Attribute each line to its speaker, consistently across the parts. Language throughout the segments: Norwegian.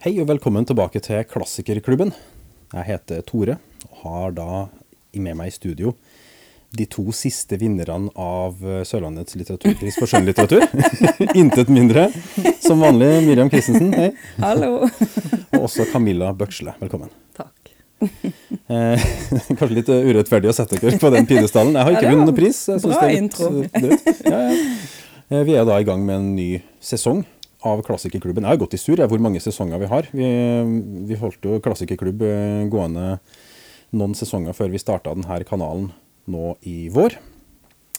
Speaker 1: Hei og velkommen tilbake til Klassikerklubben. Jeg heter Tore og har da med meg i studio de to siste vinnerne av Sørlandets litteraturpris for skjønnlitteratur. Intet mindre. Som vanlig Miriam Christensen, hei.
Speaker 2: Hallo.
Speaker 1: Og også Camilla Bøksle, velkommen.
Speaker 2: Takk.
Speaker 1: Eh, kanskje litt urettferdig å sette dere på den pidestallen. Jeg har ikke vunnet noen pris. Jeg synes
Speaker 2: bra
Speaker 1: det er litt
Speaker 2: intro.
Speaker 1: Litt, Ja, ja. Eh, Vi er da i gang med en ny sesong av Klassikerklubben. Jeg har gått i sur hvor mange sesonger vi har. Vi, vi holdt jo Klassikerklubb eh, gående noen sesonger før vi starta denne kanalen nå i vår.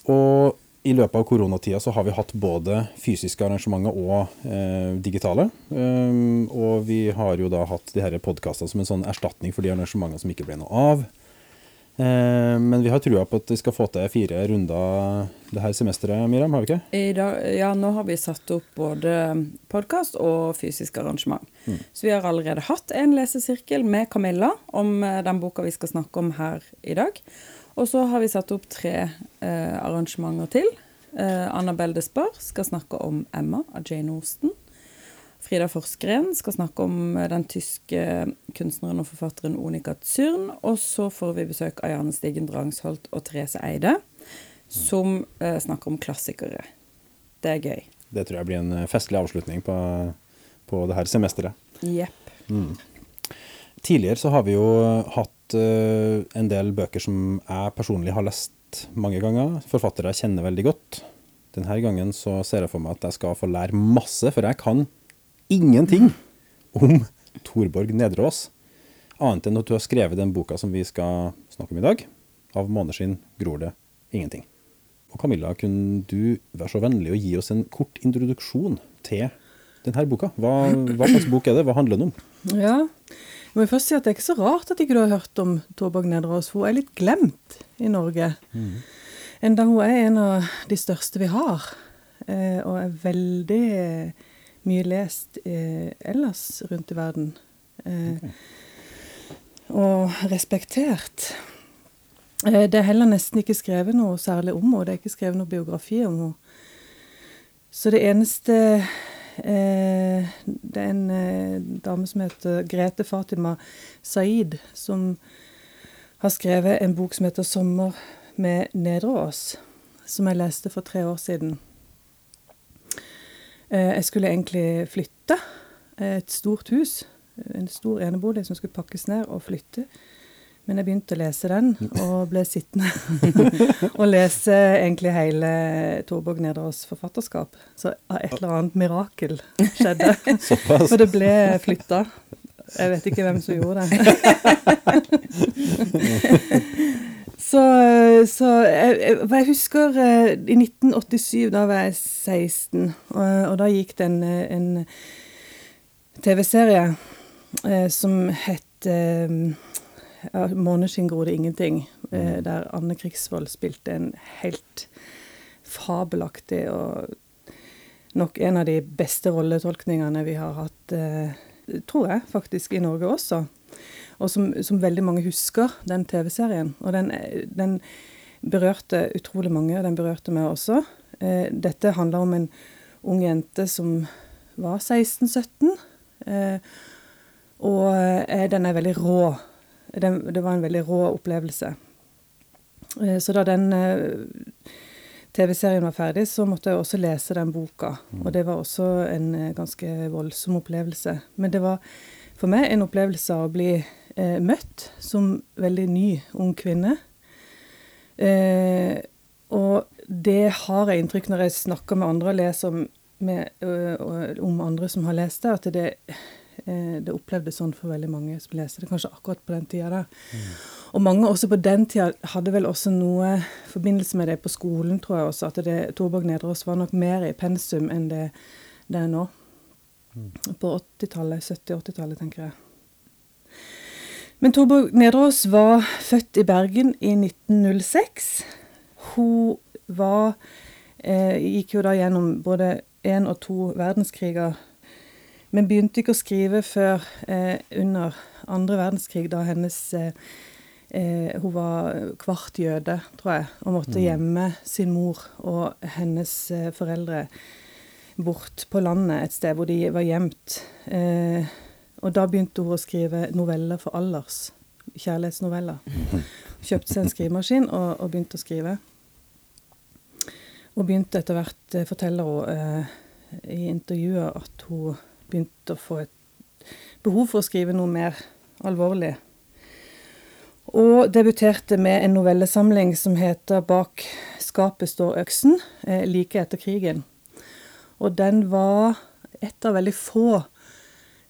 Speaker 1: Og i løpet av koronatida så har vi hatt både fysiske arrangementer og eh, digitale. Um, og vi har jo da hatt de her podkastene som en sånn erstatning for de arrangementene som ikke ble noe av. Eh, men vi har trua på at vi skal få til fire runder det her semesteret, Miriam, har vi ikke?
Speaker 2: I dag, ja, nå har vi satt opp både podkast og fysisk arrangement. Så vi har allerede hatt en lesesirkel med Camilla om eh, den boka vi skal snakke om her i dag. Og så har vi satt opp tre eh, arrangementer til. Eh, Annabelle Despard skal snakke om Emma av Jane Austen. Frida Forsgren skal snakke om eh, den tyske kunstneren og forfatteren Onika Zürn. Og så får vi besøk av Janne Stigen Drangsholt og Therese Eide, som eh, snakker om klassikere. Det er gøy.
Speaker 1: Det tror jeg blir en eh, festlig avslutning på, på det her semesteret.
Speaker 2: Jepp.
Speaker 1: Tidligere så har vi jo hatt uh, en del bøker som jeg personlig har lest mange ganger. Forfattere jeg kjenner veldig godt. Denne gangen så ser jeg for meg at jeg skal få lære masse, for jeg kan ingenting om Torborg Nedreås. Annet enn at du har skrevet den boka som vi skal snakke om i dag. Av måneskinn gror det ingenting. Og Camilla, kunne du være så vennlig å gi oss en kort introduksjon til denne boka? Hva, hva slags bok er det? Hva handler den om?
Speaker 3: Ja. Jeg må først si at det er ikke så rart at ikke du har hørt om Torborg Nedreås, hun er litt glemt i Norge. Enda hun er en av de største vi har, eh, og er veldig mye lest eh, ellers rundt i verden. Eh, Og respektert. Eh, det er heller nesten ikke skrevet noe særlig om henne, det er ikke skrevet noe biografi om henne. Så det eneste eh, Det er en eh, dame som heter Grete Fatima Saeed, som har skrevet en bok som heter 'Sommer med Nedreås', som jeg leste for tre år siden. Eh, jeg skulle egentlig flytte. eh, Et stort hus, en stor enebolig som skulle pakkes ned og flytte. Men jeg begynte å lese den, og ble sittende og lese egentlig hele Torborg Nederås forfatterskap. Så et eller annet mirakel skjedde. For det ble flytta. Jeg vet ikke hvem som gjorde det. så så jeg, jeg, jeg husker eh, i 1987, da var jeg 16, og, og da gikk det en, eh, en TV-serie eh, som het eh, ja, 'Måneskinn gror det ingenting', eh, der Anne Krigsvold spilte en helt fabelaktig og nok en av de beste rolletolkningene vi har hatt, eh, tror jeg, faktisk i Norge også. Og som, som veldig mange husker, den TV-serien. Og den, den berørte utrolig mange, og den berørte meg også. Eh, dette handler om en ung jente som var 16-17. Eh, og eh, den er veldig rå. Den, det var en veldig rå opplevelse. Eh, så da den eh, TV-serien var ferdig, så måtte jeg også lese den boka. Og det var også en eh, ganske voldsom opplevelse. Men det var for meg en opplevelse av å bli møtt som veldig ny ung kvinne. Eh, og det har jeg inntrykk når jeg snakker med andre og leser om, med, ø, om andre som har lest det, at det, eh, det opplevdes sånn for veldig mange som leste det, kanskje akkurat på den tida der. Og mange også på den tida hadde vel også noe forbindelse med det på skolen, tror jeg også, at det, Torborg Nedreås var nok mer i pensum enn det, det er nå. På 80-tallet, 70-80-tallet, tenker jeg. Men Torborg Nedreås var født i Bergen i 1906. Hun var eh, Gikk jo da gjennom både én og to verdenskriger. Men begynte ikke å skrive før eh, under andre verdenskrig, da hennes eh, eh, Hun var kvart jøde, tror jeg, og måtte gjemme sin mor og hennes eh, foreldre bort på landet et sted hvor de var gjemt. Eh, og da begynte hun å skrive noveller for alders. Kjærlighetsnoveller. Kjøpte seg en skrivemaskin og, og begynte å skrive. Og begynte etter hvert, eh, forteller hun eh, i intervjuet, at hun begynte å få et behov for å skrive noe mer alvorlig. Og debuterte med en novellesamling som heter 'Bak skapet står øksen', eh, like etter krigen. Og den var et av veldig få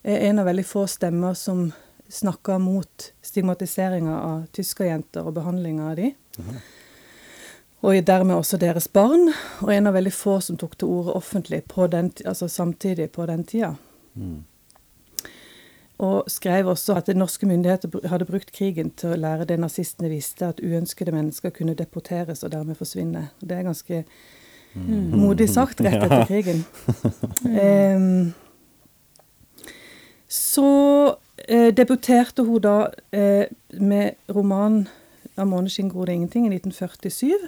Speaker 3: eh, en av veldig få stemmer som snakker mot stigmatiseringa av tyskerjenter og behandlinga av de. Og dermed også deres barn. Og en av veldig få som tok til orde offentlig på den, altså samtidig på den tida. Og skrev også at norske myndigheter hadde brukt krigen til å lære det nazistene visste, at uønskede mennesker kunne deporteres og dermed forsvinne. Det er ganske modig sagt rett etter krigen. Em, så eh, debuterte hun da eh, med romanen 'Av måneskinn gror det ingenting' i 1947.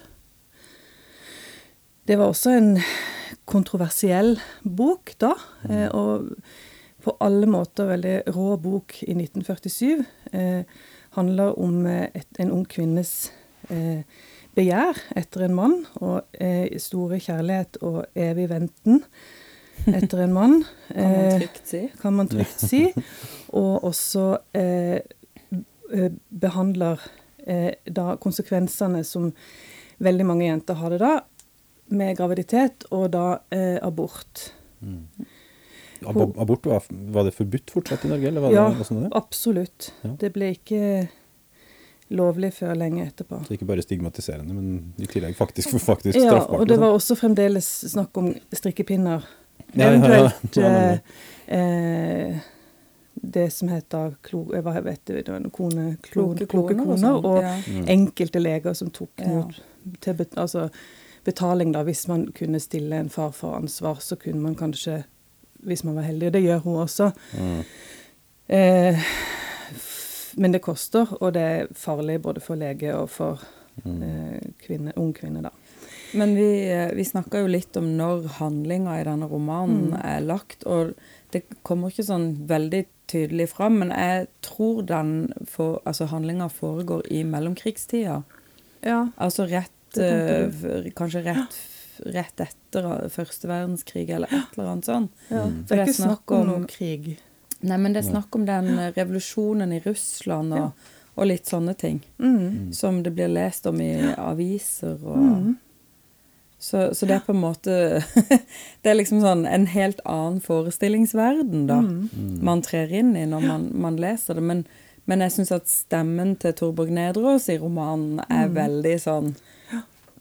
Speaker 3: Det var også en kontroversiell bok da, eh, og på alle måter veldig rå bok i 1947. Eh, handler om eh, et, en ung kvinnes eh, begjær etter en mann, og eh, store kjærlighet og evig venten etter en mann.
Speaker 2: Kan man
Speaker 3: Eh,
Speaker 2: trygt si.
Speaker 3: kan man trygt si. Og også eh, eh, behandler eh, da konsekvensene som veldig mange jenter har det da, med graviditet og da eh, abort.
Speaker 1: Ab abort, var, var det forbudt fortsatt i Norge, eller var
Speaker 3: Ja,
Speaker 1: det, sånn det?
Speaker 3: absolutt.
Speaker 1: Ja.
Speaker 3: Det ble ikke lovlig før lenge etterpå.
Speaker 1: Så ikke bare stigmatiserende, men i tillegg faktisk, faktisk
Speaker 3: Ja,
Speaker 1: straffbart.
Speaker 3: og det
Speaker 1: liksom.
Speaker 3: var også fremdeles snakk om strikkepinner. Eventuelt eh, eh, det som heter klo, eh, hva vet du, det kone, klo,
Speaker 2: Kloke
Speaker 3: kloke
Speaker 2: koner og
Speaker 3: koner,
Speaker 2: sånn,
Speaker 3: og
Speaker 2: ja.
Speaker 1: Mm.
Speaker 3: enkelte leger som tok
Speaker 2: Ja.
Speaker 3: mot til bet, altså betaling, da. Hvis man kunne stille en far for ansvar, så kunne man kanskje, hvis man var heldig, og det gjør hun også.
Speaker 1: Mm.
Speaker 3: Eh, men det koster, og det er farlig både for lege og for
Speaker 1: Mm.
Speaker 3: eh, kvinne, ung kvinne, da.
Speaker 2: Men vi, eh, vi snakka jo litt om når handlinga i denne romanen
Speaker 3: Mm.
Speaker 2: er lagt, og det kommer ikke sånn veldig tydelig fram, men jeg tror den for, altså handlinga foregår i mellomkrigstida.
Speaker 3: Ja.
Speaker 2: Altså rett f- Kanskje rett, rett etter eh, første verdenskrig, eller et eller annet sånt.
Speaker 3: ja.
Speaker 1: For
Speaker 3: Det er ikke snakk om
Speaker 2: om-
Speaker 3: krig.
Speaker 2: Nei, men det er snakk om den revolusjonen i Russland og,
Speaker 3: Ja.
Speaker 2: og litt sånne ting.
Speaker 3: Mm.
Speaker 2: Som det blir lest om i aviser og
Speaker 3: Mm.
Speaker 2: Så, så det er på en måte Det er liksom sånn en helt annen forestillingsverden, da,
Speaker 3: Mm.
Speaker 2: man trer inn i når man, man leser det. Men, men jeg syns at stemmen til Torborg Nedreås i romanen er
Speaker 3: Mm.
Speaker 2: veldig sånn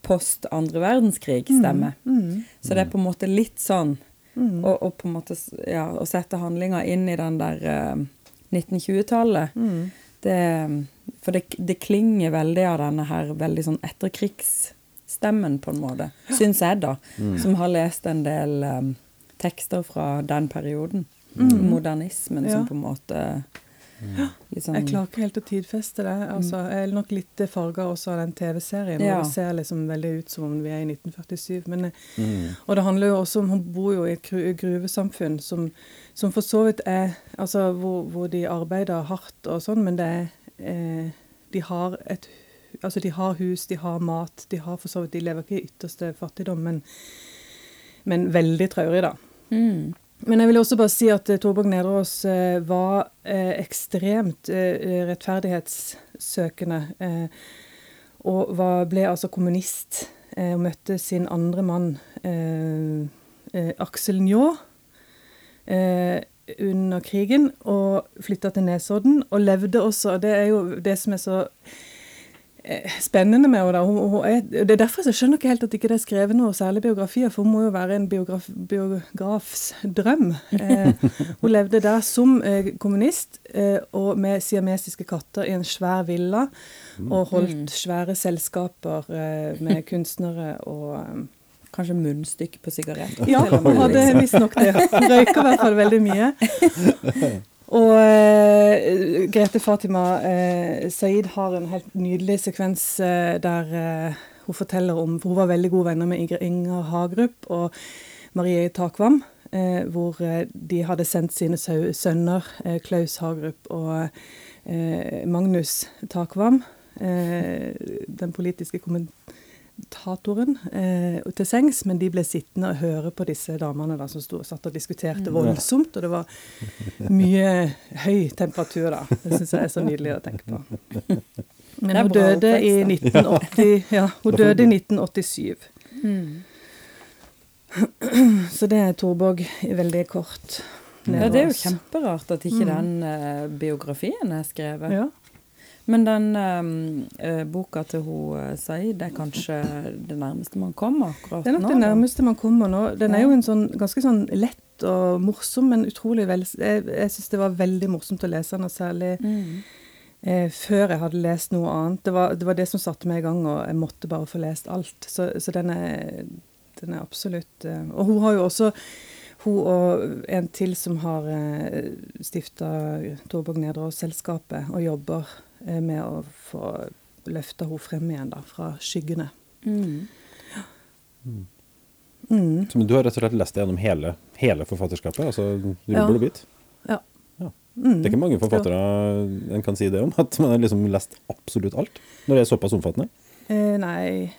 Speaker 2: post andre verdenskrig-stemme.
Speaker 3: Mm.
Speaker 2: Så det er på en måte litt sånn
Speaker 3: Mm.
Speaker 2: å og på en måte ja, å sette handlinga inn i den der uh, 1920-tallet.
Speaker 3: Mm.
Speaker 2: Det, for det, det klinger veldig av denne her veldig sånn etterkrigsstemmen, på en måte. Syns jeg, da.
Speaker 1: Mm.
Speaker 2: Som har lest en del um, tekster fra den perioden.
Speaker 3: Mm.
Speaker 2: Modernismen
Speaker 3: Ja.
Speaker 2: som på en måte ja. sånn
Speaker 3: Jeg klarer ikke helt å tidfeste det. Altså, jeg er nok litt farga også av den TV-serien.
Speaker 2: Ja.
Speaker 3: Det ser liksom veldig ut som om vi er i 1947. Men,
Speaker 1: Mm.
Speaker 3: og det handler jo også om Hun bor jo i et gruvesamfunn som, som for så vidt er Altså hvor, hvor de arbeider hardt og sånn, men det er eh, De har et Altså de har hus, de har mat, de har for så vidt De lever ikke i ytterste fattigdom, men, men veldig traurig, da.
Speaker 2: mm.
Speaker 3: Men jeg vil også bare si at eh, Torborg Nedreås eh, var eh, ekstremt rettferdighetssøkende. Og var, ble altså kommunist og møtte sin andre mann, Aksel Njå, eh, under krigen. Og flytta til Nesodden, og levde også Det er jo det som er så spennende med henne. Hun, hun er, det er derfor jeg skjønner ikke helt at ikke det er skrevet noe særlig biografier, for hun må jo være en biograf, biografs drøm. Eh, hun levde der som eh, kommunist eh, og med siamesiske katter i en svær villa, og holdt svære selskaper eh, med kunstnere og eh,
Speaker 2: Kanskje munnstykke på sigaretter.
Speaker 3: ja,
Speaker 2: hun
Speaker 3: hadde visstnok det. Røyker i hvert fall veldig mye. Og eh, Grete Fatima eh, Saeed har en helt nydelig sekvens eh, der eh, hun forteller om for Hun var veldig gode venner med Inger, Hagerup og Marie Takvam. eh, hvor eh, de hadde sendt sine sønner, Klaus Hagerup og Magnus Takvam, den politiske kommentatoren, eh, til sengs, men de ble sittende og høre på disse damene da, som sto, satt og diskuterte
Speaker 2: Mm.
Speaker 3: voldsomt, og det var mye høy temperatur da. Det syns jeg er så nydelig å tenke på. Men hun døde i
Speaker 2: oppvekst,
Speaker 3: 1980, ja, hun døde i 1987.
Speaker 2: Mm.
Speaker 3: Så det er Torborg veldig kort.
Speaker 2: Ja, det er jo kjemperart at ikke
Speaker 3: Mm.
Speaker 2: den uh, biografien er skrevet.
Speaker 3: Ja.
Speaker 2: Men den eh, eh, boka til hun uh, Saeed er kanskje det nærmeste man kommer akkurat nå?
Speaker 3: Det er nok
Speaker 2: nå?
Speaker 3: det nærmeste man kommer nå. Den er jo en sånn ganske sånn lett og morsom, men utrolig vel Jeg, jeg syns det var veldig morsomt å lese den, og særlig
Speaker 2: Mm.
Speaker 3: eh, før jeg hadde lest noe annet. Det var, det var det som satte meg i gang, og jeg måtte bare få lest alt. Så, så den, er, den er absolutt eh, Og hun har jo også hun og en til som har eh, stifta Torborg Nedreås-selskapet, og jobber eh, med å få løfta henne frem igjen da, fra skyggene.
Speaker 2: Mm.
Speaker 3: Mm.
Speaker 1: Så, men du har rett og slett lest det gjennom hele, hele forfatterskapet? altså
Speaker 3: Ja.
Speaker 1: rubbel og bit?
Speaker 3: Ja.
Speaker 1: Ja.
Speaker 3: Mm.
Speaker 1: Det er ikke mange forfattere en kan si det om, at man har liksom lest absolutt alt, når det er såpass omfattende.
Speaker 3: Eh, nei,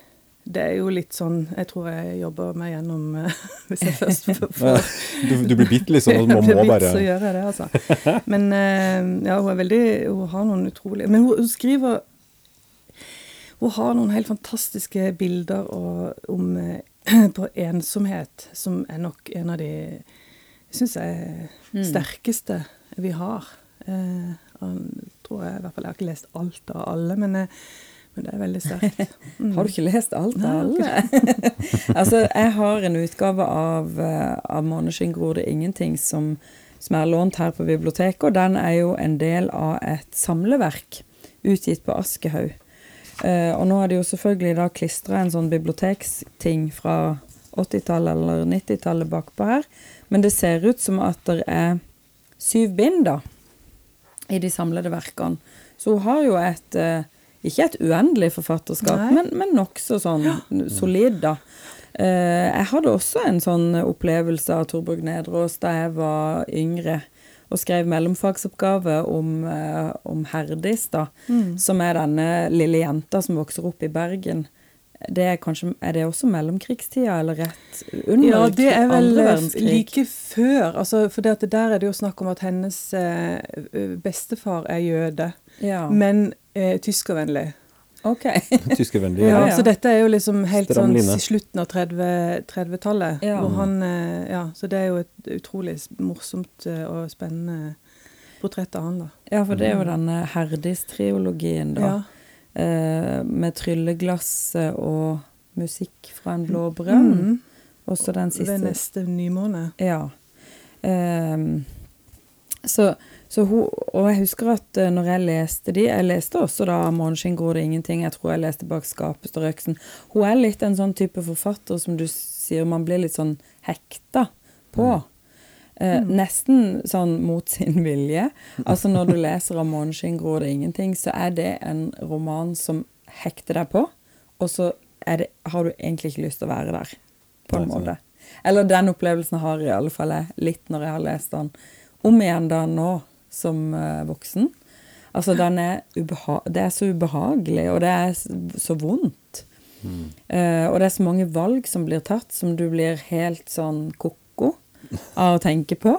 Speaker 3: det er jo litt sånn Jeg tror jeg jobber meg gjennom eh, Hvis jeg først får
Speaker 1: Du, du blir bitt, liksom, og
Speaker 3: Jeg
Speaker 1: man
Speaker 3: blir
Speaker 1: må
Speaker 3: bitt,
Speaker 1: bare
Speaker 3: så gjør jeg det, altså. Men eh, ja, hun er veldig Hun har noen utrolige Men hun, hun skriver Hun har noen helt fantastiske bilder og, om eh, på ensomhet, som er nok en av de Syns jeg
Speaker 2: Mm.
Speaker 3: sterkeste vi har. Jeg tror jeg, i hvert fall, jeg har ikke lest alt av alle, men, eh, men det er veldig sterkt. Mm.
Speaker 2: Har du ikke lest alt av alle? altså, jeg har en utgave av, uh, av 'Måneskinn gror det ingenting' som, som er lånt her på biblioteket, og den er jo en del av et samleverk utgitt på Aschehoug. Uh, og nå har de jo selvfølgelig da klistra en sånn biblioteksting fra 80-tallet eller 90-tallet bakpå her, men det ser ut som at det er syv bind, da, i de samlede verkene. Så hun har jo et eh, ikke et uendelig forfatterskap,
Speaker 3: Nei.
Speaker 2: men, men nokså sånn solid, da. Uh, jeg hadde også en sånn opplevelse av Torborg Nedreås da jeg var yngre, og skrev mellomfagsoppgave om, uh, om Herdis, da,
Speaker 3: Mm.
Speaker 2: som er denne lille jenta som vokser opp i Bergen. Det er, kanskje, er det også mellomkrigstida, eller rett under
Speaker 3: Ja, det er vel eh, like før. Altså, for der er det jo snakk om at hennes eh, bestefar er jøde,
Speaker 2: Ja,
Speaker 3: men eh, tyskervennlig.
Speaker 2: ok.
Speaker 1: tyskervennlig.
Speaker 3: Ja,
Speaker 2: Ja.
Speaker 3: Så dette er jo liksom helt
Speaker 1: Stram
Speaker 3: sånn i slutten av 30 30-tallet.
Speaker 2: Ja.
Speaker 3: hvor han, eh, ja, så det er jo et utrolig morsomt eh, og spennende portrett av han, da.
Speaker 2: Ja, for det er jo denne Herdis-triologien, da.
Speaker 3: Ja.
Speaker 2: Eh, med trylleglasset og musikk fra en blå brønn.
Speaker 3: Mm.
Speaker 2: Også den siste.
Speaker 3: Ved neste nymåne.
Speaker 2: Ja. Eh, så, så hun Og jeg husker at eh, når jeg leste de Jeg leste også da 'Måneskinn gror det ingenting'. Jeg tror jeg leste 'Bak skapet står øksen'. Hun er litt en sånn type forfatter som du sier man blir litt sånn hekta på. Eh, Nesten sånn mot sin vilje. Altså når du leser av 'Måneskinn gror det ingenting', så er det en roman som hekter deg på, og så det, har du egentlig ikke lyst til å være der, på en måte. Eller den opplevelsen har i alle fall jeg litt når jeg har lest den om igjen da nå som eh, voksen. Altså er Det er så ubehagelig, og det er så vondt. Eh, og det er så mange valg som blir tatt, som du blir helt sånn ko-ko av å tenke på.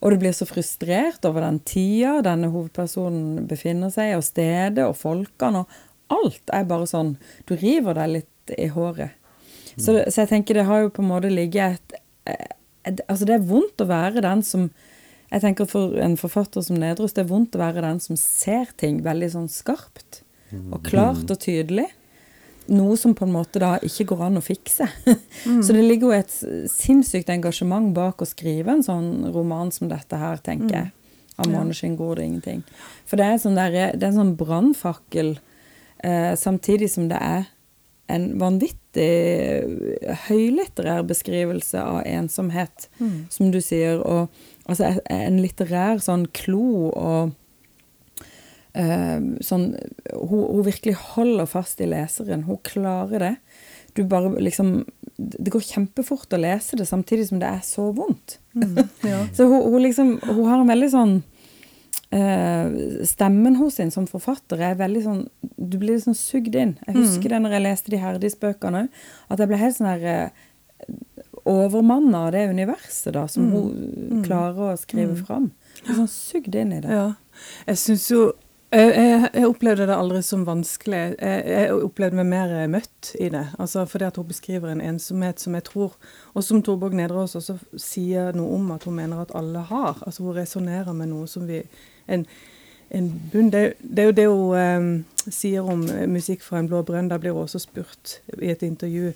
Speaker 2: Og du blir så frustrert over den tida denne hovedpersonen befinner seg og stedet og folkene. Og alt er bare sånn Du river deg litt i håret. Så, så jeg tenker det har jo på en måte ligget et, et Altså det er vondt å være den som Jeg tenker for en forfatter som Nedrust, det er vondt å være den som ser ting veldig sånn skarpt og klart og tydelig. Noe som på en måte da ikke går an å fikse. Så det ligger jo et sinnssykt engasjement bak å skrive en sånn roman som dette her, tenker jeg. Av
Speaker 3: Ja.
Speaker 2: 'Måneskinn går det ingenting'. For det er, sånn der, det er en sånn brannfakkel, eh, samtidig som det er en vanvittig høylitterær beskrivelse av ensomhet, som du sier, og altså en litterær sånn klo og Uh, sånn hun, hun virkelig holder fast i leseren. Hun klarer det. du bare liksom Det går kjempefort å lese det, samtidig som det er så vondt.
Speaker 3: Ja.
Speaker 2: Så hun, hun liksom Hun har en veldig sånn uh, Stemmen hos sin som forfatter er veldig sånn Du blir liksom sugd inn. Jeg husker det når jeg leste de Herdis-bøkene òg, at jeg ble helt sånn her eh, overmanna av det universet da, som hun klarer å skrive fram. Litt sånn sugd inn i det.
Speaker 3: Ja. Jeg syns jo jeg, jeg, jeg opplevde det aldri som vanskelig. Jeg, jeg opplevde meg mer møtt i det. Altså Fordi at hun beskriver en ensomhet som jeg tror, og som Torborg Nedreås også sier noe om at hun mener at alle har. Altså Hun resonnerer med noe som vi En, en bunn. Det, det er jo det hun um, sier om musikk fra en blå brønn. Da blir hun også spurt i et intervju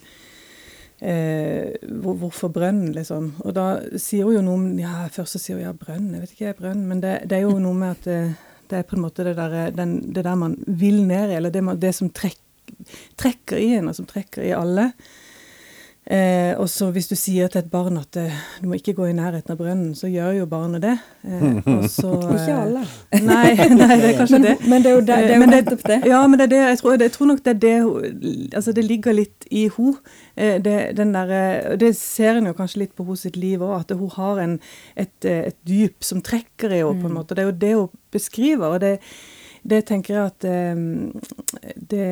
Speaker 3: eh, hvor, hvorfor brønn, liksom. Og da sier hun jo noe om Ja, først så sier hun ja, brønn. Jeg vet ikke, brønn. Men det, det er jo noe med at det, det er på en måte det der, den, det der man vil ned i, eller det, man, det som trekk, trekker i en, og som trekker i alle. Eh, og så hvis du sier til et barn at eh, du må ikke gå i nærheten av brønnen, så gjør jo barnet det. Eh, og så,
Speaker 2: Ikke
Speaker 3: eh,
Speaker 2: alle.
Speaker 3: Nei, nei, det er kanskje
Speaker 2: Men,
Speaker 3: det.
Speaker 2: men det er jo, det, det er jo
Speaker 3: Men
Speaker 2: det.
Speaker 3: Ja, men det er det, jeg, tror, jeg tror nok det er det Altså, det ligger litt i hun. Eh, Det, den der, eh, det ser en jo kanskje litt på hos sitt liv òg, at hun har en, et, eh, et dyp som trekker i henne, på en måte. Det er jo det hun beskriver. og det, det tenker jeg at eh, det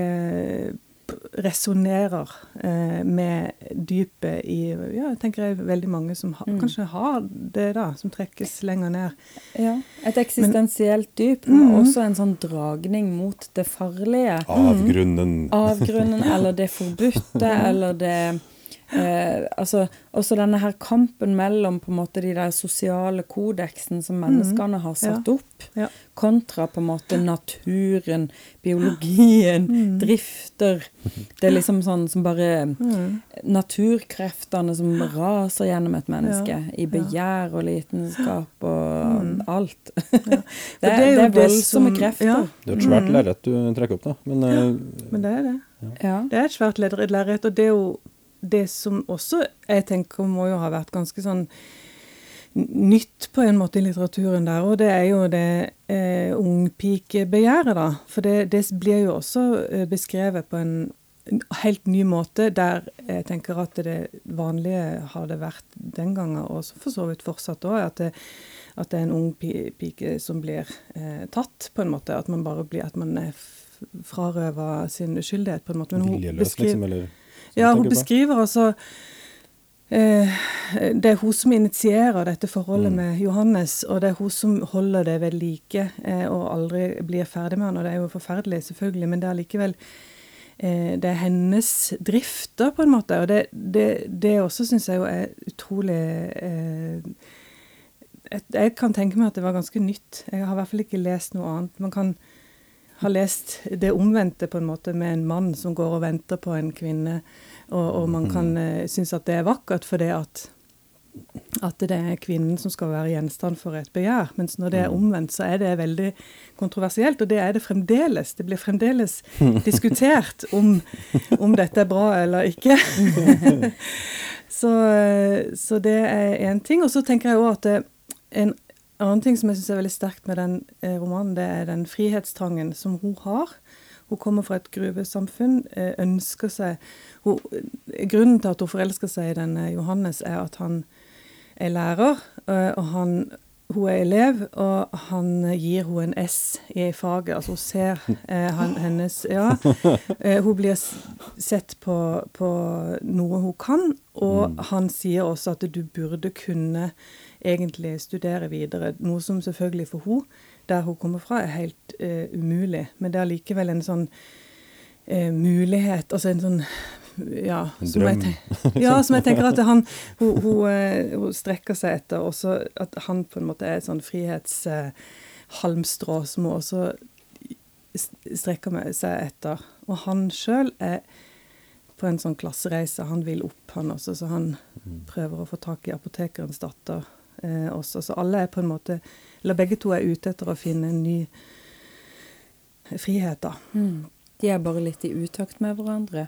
Speaker 3: resonnerer eh, med dypet i Ja, jeg tenker jeg veldig mange som ha,
Speaker 2: Mm.
Speaker 3: kanskje har det, da, som trekkes lenger ned.
Speaker 2: Ja, et eksistensielt dyp,
Speaker 3: Mm.
Speaker 2: også en sånn dragning mot det farlige.
Speaker 1: Avgrunnen.
Speaker 2: Avgrunnen, eller det forbudte, eller det eh, Altså også denne her kampen mellom på en måte de der sosiale kodeksen som menneskene har satt opp,
Speaker 3: Mm. Ja.
Speaker 2: kontra på en måte naturen, biologien, drifter. Det er liksom sånn som bare
Speaker 3: Mm.
Speaker 2: Naturkreftene som raser gjennom et menneske, i begjær og lidenskap og alt. det,
Speaker 3: det
Speaker 2: er,
Speaker 3: er jo
Speaker 2: det er voldsomme
Speaker 3: som-
Speaker 2: krefter.
Speaker 3: ja.
Speaker 1: Det er et svært lerret du trekker opp, da. Men eh,
Speaker 3: Men det er det.
Speaker 2: Ja.
Speaker 3: Det er et svært lerret, og det er jo det som også jeg tenker må jo ha vært ganske sånn nytt på en måte i litteraturen der, og det er jo det eh, ungpikebegjæret, da. For det, det blir jo også eh, beskrevet på en helt ny måte, der jeg tenker at det vanlige har det vært den gangen, og for så vidt fortsatt òg, at, at det er en ung pike som blir eh, tatt, på en måte. At man bare blir At man er frarøva sin uskyldighet, på en måte. Men hun
Speaker 1: viljeløs, liksom? Eller
Speaker 3: ja, hun beskriver altså eh, Det er hun som initierer dette forholdet
Speaker 1: Mm.
Speaker 3: med Johannes, og det er hun som holder det ved like eh, og aldri blir ferdig med han. Og det er jo forferdelig, selvfølgelig, men det er likevel eh, Det er hennes drifter, på en måte. Og det, det, det også syns jeg jo er utrolig eh, et, Jeg kan tenke meg at det var ganske nytt. Jeg har i hvert fall ikke lest noe annet. Man kan har lest det omvendte, på en måte, med en mann som går og venter på en kvinne, og, og man kan uh, synes at det er vakkert fordi at at det er kvinnen som skal være gjenstand for et begjær. Mens når det er omvendt, så er det veldig kontroversielt, og det er det fremdeles. Det blir fremdeles diskutert om, om dette er bra eller ikke. så, eh, så det er én ting. Og så tenker jeg òg at det, en annen ting som jeg syns er veldig sterkt med den eh, romanen, det er den frihetstrangen som hun har. Hun kommer fra et gruvesamfunn, eh, ønsker seg hun, Grunnen til at hun forelsker seg i denne Johannes, er at han er lærer, eh, og han, hun er elev, og han gir henne en S i faget. Altså hun ser eh, han, hennes Ja. Eh, hun blir sett på, på noe hun kan, og han sier også at du burde kunne egentlig studere videre. Noe som selvfølgelig for hun, der hun kommer fra, er helt eh, umulig. Men det er likevel en sånn eh, mulighet, altså en sånn ja,
Speaker 1: En
Speaker 3: som jeg
Speaker 1: drøm.
Speaker 3: ja, som jeg tenker at han, hun, hun, eh, hun strekker seg etter. Også at han på en måte er et sånn frihetshalmstrå som hun også strekker seg etter. Og han sjøl er på en sånn klassereise. Han vil opp, han også, så han prøver å få tak i apotekerens datter eh, også. Så alle er på en måte Eller begge to er ute etter å finne en ny frihet, da.
Speaker 2: Mm. De er bare litt i utakt med hverandre.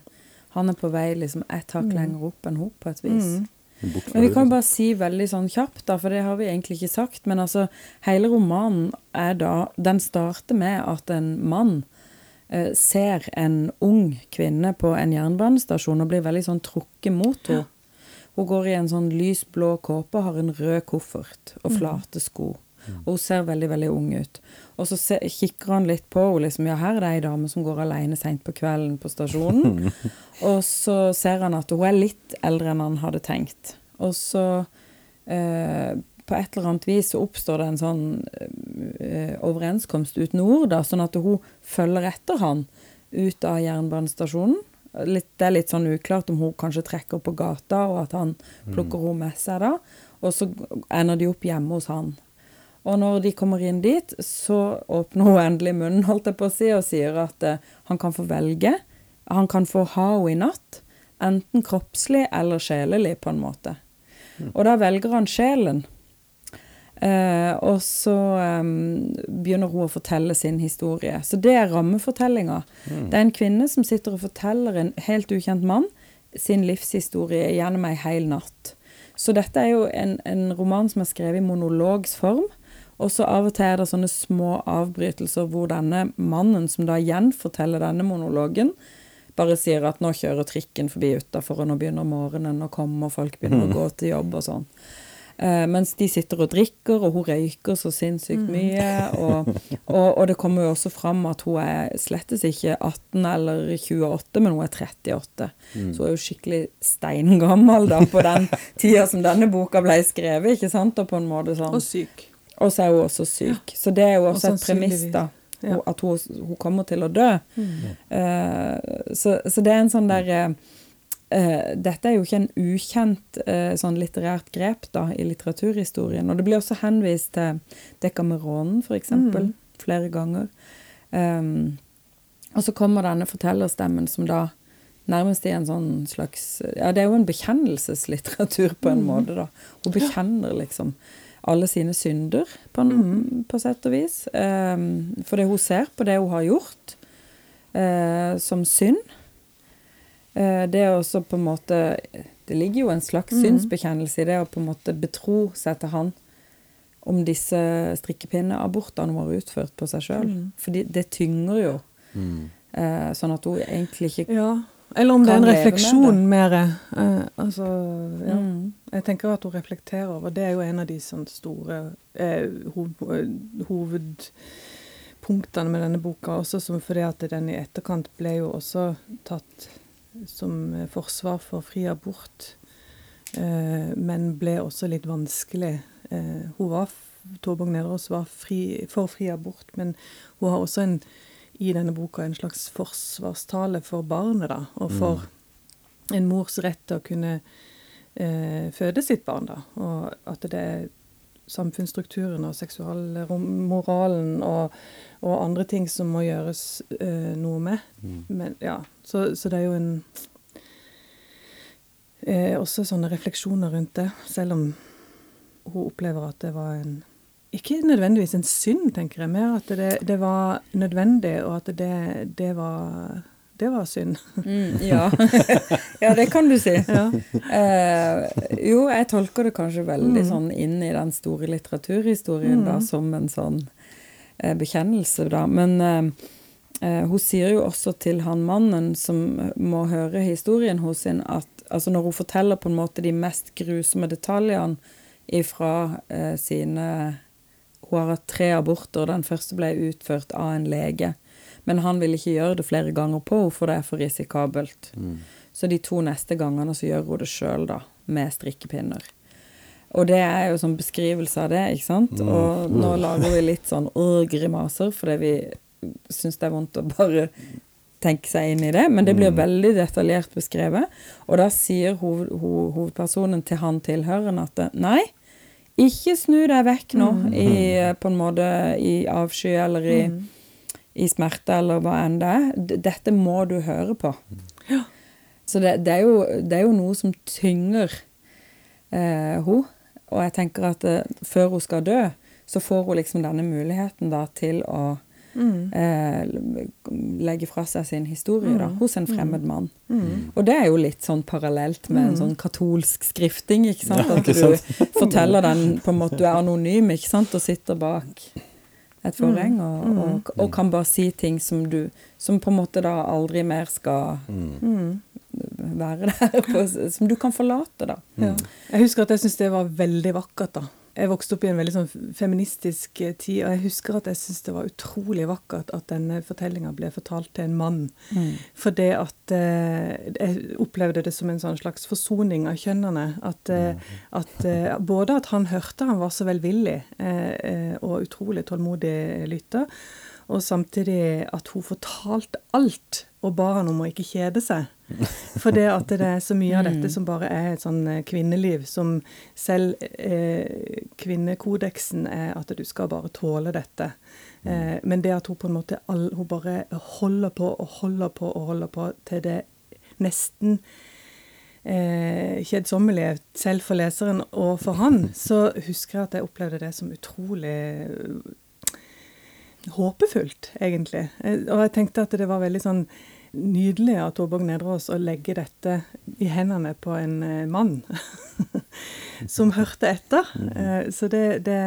Speaker 2: Han er på vei liksom ett hakk lenger opp enn hun, på et vis.
Speaker 3: Mm.
Speaker 2: Men vi kan
Speaker 1: liksom.
Speaker 2: bare si veldig sånn kjapt, da, for det har vi egentlig ikke sagt. Men altså, hele romanen er da Den starter med at en mann eh, ser en ung kvinne på en jernbanestasjon og blir veldig sånn trukket mot henne. Hun går i en sånn lys blå kåpe og har en rød koffert og flate sko. Og hun ser veldig, veldig ung ut. Og så se, kikker han litt på henne. Liksom, ja, her er det ei dame som går alene seint på kvelden på stasjonen. og så ser han at hun er litt eldre enn han hadde tenkt. Og så eh, på et eller annet vis så oppstår det en sånn eh, overenskomst uten ord, da, sånn at hun følger etter han ut av jernbanestasjonen. Litt, det er litt sånn uklart om hun kanskje trekker på gata, og at han plukker henne med seg da. Og så ender de opp hjemme hos han. Og når de kommer inn dit, så åpner hun endelig munnen, holdt jeg på å si, og sier at uh, han kan få velge. Han kan få ha henne i natt. Enten kroppslig eller sjelelig, på en måte. Og da velger han sjelen. Eh, og så eh, begynner hun å fortelle sin historie. Så det er rammefortellinga. Det er en kvinne som sitter og forteller en helt ukjent mann sin livshistorie gjennom ei hel natt. Så dette er jo en, en roman som er skrevet i monologs form. Og så av og til er det sånne små avbrytelser hvor denne mannen som da gjenforteller denne monologen, bare sier at nå kjører trikken forbi utafor, og nå begynner morgenen å komme, og folk begynner å gå til jobb og sånn. Eh, mens de sitter og drikker, og hun røyker så sinnssykt mye. Og, og, og det kommer jo også fram at hun er slettes ikke 18 eller 28, men hun er 38. Så hun er jo skikkelig steingammel da på den tida som denne boka ble skrevet, ikke sant? Og på en måte sånn.
Speaker 3: Og syk.
Speaker 2: Og så er hun også syk. Så det er jo også
Speaker 3: Og
Speaker 2: et premiss, da.
Speaker 3: Ja. Mm.
Speaker 2: At hun, hun kommer til å dø. Eh, så, så det er en sånn der eh, eh, Dette er jo ikke en ukjent eh, sånn litterært grep da, i litteraturhistorien. Og det blir også henvist til Dekameronen, for eksempel,
Speaker 3: Mm.
Speaker 2: flere ganger. Um, og så kommer denne fortellerstemmen som da nærmest i en sånn slags Ja, det er jo en bekjennelseslitteratur på en måte, da. Hun bekjenner liksom alle sine synder, på, en, på sett og vis. Um, det hun ser på det hun har gjort, uh, som synd. Eh, det er også på en måte Det ligger jo en slags synsbekjennelse i det å på en måte betro seg til han om disse strikkepinneabortene hun har utført på seg sjøl. For det tynger jo. Mm. sånn at hun egentlig ikke
Speaker 3: Ja. Eller om det er en refleksjon mer. Eh, altså, ja.
Speaker 2: Mm.
Speaker 3: Jeg tenker at hun reflekterer over Det er jo en av de sånn store eh, hovedpunktene med denne boka. Også som fordi at den i etterkant ble jo også tatt som forsvar for fri abort. Eh, men ble også litt vanskelig. Eh, hun var, Torbjørn Nederås var fri, for fri abort, men hun har også en, i denne boka en slags forsvarstale for barnet, da, og for en mors rett til å kunne eh, føde sitt barn, da. Og at det er samfunnsstrukturen og seksualmoralen og, og andre ting som må gjøres eh, noe med. Men ja, så, så det er jo en eh, Også sånne refleksjoner rundt det, selv om hun opplever at det var en Ikke nødvendigvis en synd, tenker jeg, mer at det, det var nødvendig, og at det, det var det var synd.
Speaker 2: Mm, ja. ja, det kan du si.
Speaker 3: Ja.
Speaker 2: Eh, jo, jeg tolker det kanskje veldig
Speaker 3: Mm.
Speaker 2: sånn inn i den store litteraturhistorien da, som en sånn eh, bekjennelse, da. Men eh, eh, hun sier jo også til han mannen som må høre historien hos sin, at altså når hun forteller på en måte de mest grusomme detaljene ifra eh, sine Hun har hatt tre aborter, og den første ble utført av en lege. Men han vil ikke gjøre det flere ganger på henne, for det er for risikabelt. Så de to neste gangene så gjør hun det sjøl, da, med strikkepinner. Og det er jo sånn beskrivelse av det, ikke sant? Og nå lager vi litt sånn grimaser, fordi vi syns det er vondt å bare tenke seg inn i det, men det blir veldig detaljert beskrevet. Og da sier hoved, ho- hovedpersonen til han tilhørende at nei, ikke snu deg vekk nå i på en måte i avsky eller i, i smerte eller hva enn det er. Dette må du høre på. Så det, det, er jo, det er jo noe som tynger eh, hun. Og jeg tenker at eh, før hun skal dø, så får hun liksom denne muligheten da til å eh, legge fra seg sin historie da, hos en fremmed mann. Og det er jo litt sånn parallelt med en sånn katolsk skrifting, ikke sant?
Speaker 1: Ja,
Speaker 2: At du forteller den på en måte, du er anonym, ikke sant, og sitter bak et forheng, og, og, og kan bare si ting som du Som på en måte da aldri mer skal
Speaker 3: Mm.
Speaker 2: være der, på, som du kan forlate, da.
Speaker 3: Ja. Jeg husker at jeg syntes det var veldig vakkert. da. Jeg vokste opp i en veldig sånn feministisk eh, tid, og jeg husker at jeg syntes det var utrolig vakkert at denne fortellinga ble fortalt til en mann. For det at eh, Jeg opplevde det som en sånn slags forsoning av kjønnene. At, eh, at eh, både at han hørte han var så velvillig eh, eh, og utrolig tålmodig lytter, og samtidig at hun fortalte alt og ba han om å ikke kjede seg. For det at det er så mye av dette som bare er et sånn eh, kvinneliv, som selv eh, kvinnekodeksen er at du skal bare tåle dette. Eh, men det at hun på en måte all, hun bare holder på og holder på og holder på til det nesten eh, kjedsommelige selv for leseren og for han, så husker jeg at jeg opplevde det som utrolig håpefullt, egentlig. Eh, Og jeg tenkte at det var veldig sånn nydelig av Torborg Nedreås å legge dette i hendene på en eh, mann som hørte etter. Eh, Så det, det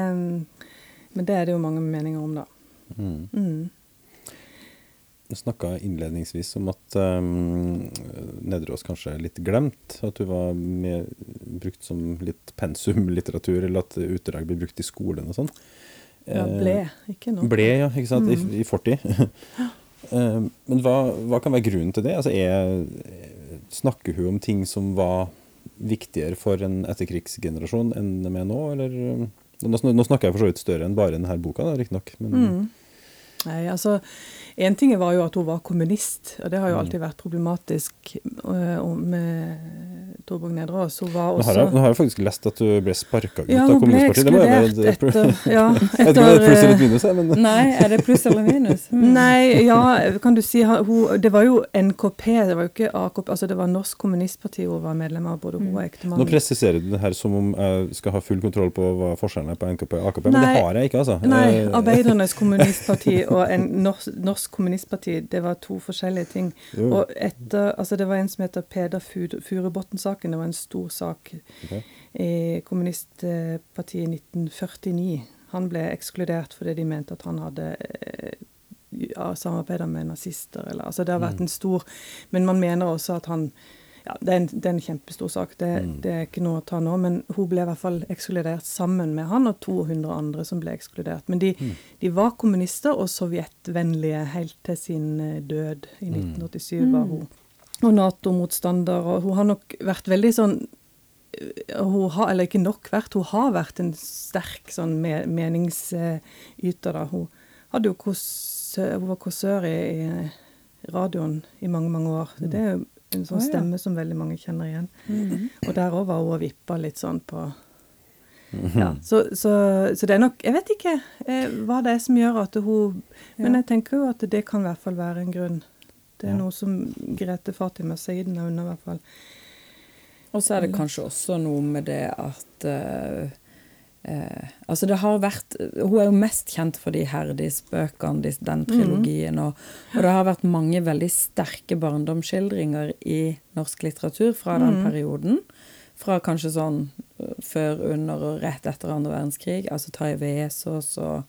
Speaker 3: Men det er det jo mange meninger om, da.
Speaker 1: Mm.
Speaker 3: Mm.
Speaker 1: Du snakka innledningsvis om at um, Nedreås kanskje er litt glemt. At du var med, brukt som litt pensumlitteratur, eller at utdrag blir brukt i skolen og sånn.
Speaker 3: Ja,
Speaker 1: Eh,
Speaker 3: ble, ikke nå.
Speaker 1: Ble, ja. Ikke sant? I, i fortid. Eh, Men hva, hva kan være grunnen til det? Altså, er, snakker hun om ting som var viktigere for en etterkrigsgenerasjon enn de er nå, eller? eh, Nå, snakker jeg for så vidt større enn bare denne boka, riktignok. Men
Speaker 3: Mm. Nei, altså En ting var jo at hun var kommunist, og det har jo
Speaker 1: Mm.
Speaker 3: alltid vært problematisk og med Torborg Nedreås. Hun var
Speaker 1: nå,
Speaker 3: også
Speaker 1: har jeg, nå har jeg faktisk lest at du ble sparka ut
Speaker 3: Ja,
Speaker 1: av Kommunistpartiet. Det hun jo et- pluss eller minus, her, men
Speaker 2: Nei, er det pluss eller minus? Mm.
Speaker 3: Nei, ja, kan du si hun, Det var jo NKP, det var jo ikke AKP. Altså det var Norsk Kommunistparti hun var medlem av, både hun og
Speaker 1: Nå presiserer du det her som om jeg skal ha full kontroll på hva forskjellen er på NKP og AKP, men det har jeg ikke, altså.
Speaker 3: Nei,
Speaker 1: Eh,
Speaker 3: Arbeidernes kommunistparti og en norsk, norsk kommunistparti, det var to forskjellige ting.
Speaker 1: jo,
Speaker 3: Og etter, altså Det var en som heter Peder Fu- Furubotn-saken. Det var en stor sak
Speaker 1: okay.
Speaker 3: i kommunistpartiet i 1949. Han ble ekskludert fordi de mente at han hadde eh, ja, samarbeida med nazister. Eller, altså det har vært en stor Men man mener også at han ja, det er, en, det er en kjempestor sak, det, det er ikke noe å ta nå. Men hun ble i hvert fall ekskludert sammen med han og 200 andre som ble ekskludert. Men de, de var kommunister og sovjetvennlige helt til sin eh, død i 1987, var hun. Og Nato-motstander. Og hun har nok vært veldig sånn øh, hun har, Eller ikke nok vært, hun har vært en sterk sånn meningsyter. da. Hun hadde jo kos, hun var kåsør i, i radioen i mange, mange år. Det er jo en sånn
Speaker 2: oh, ja.
Speaker 3: stemme som veldig mange kjenner igjen. Og der òg var hun og vippa litt sånn på
Speaker 1: Mhm.
Speaker 3: ja, så, så, så det er nok Jeg vet ikke eh, hva det er som gjør at hun Men
Speaker 2: Ja.
Speaker 3: jeg tenker jo at det kan i hvert fall være en grunn. Det er
Speaker 1: Ja.
Speaker 3: noe som Grete Fatima Seiden er under, i hvert fall.
Speaker 2: Og så er det kanskje også noe med det at eh, eh, Altså, det har vært Hun er jo mest kjent for de Herdis-bøkene, de- den trilogien, og, og det har vært mange veldig sterke barndomsskildringer i norsk litteratur fra den perioden. Fra kanskje sånn eh, før, under og rett etter andre verdenskrig. Altså Tarjei Vesaas og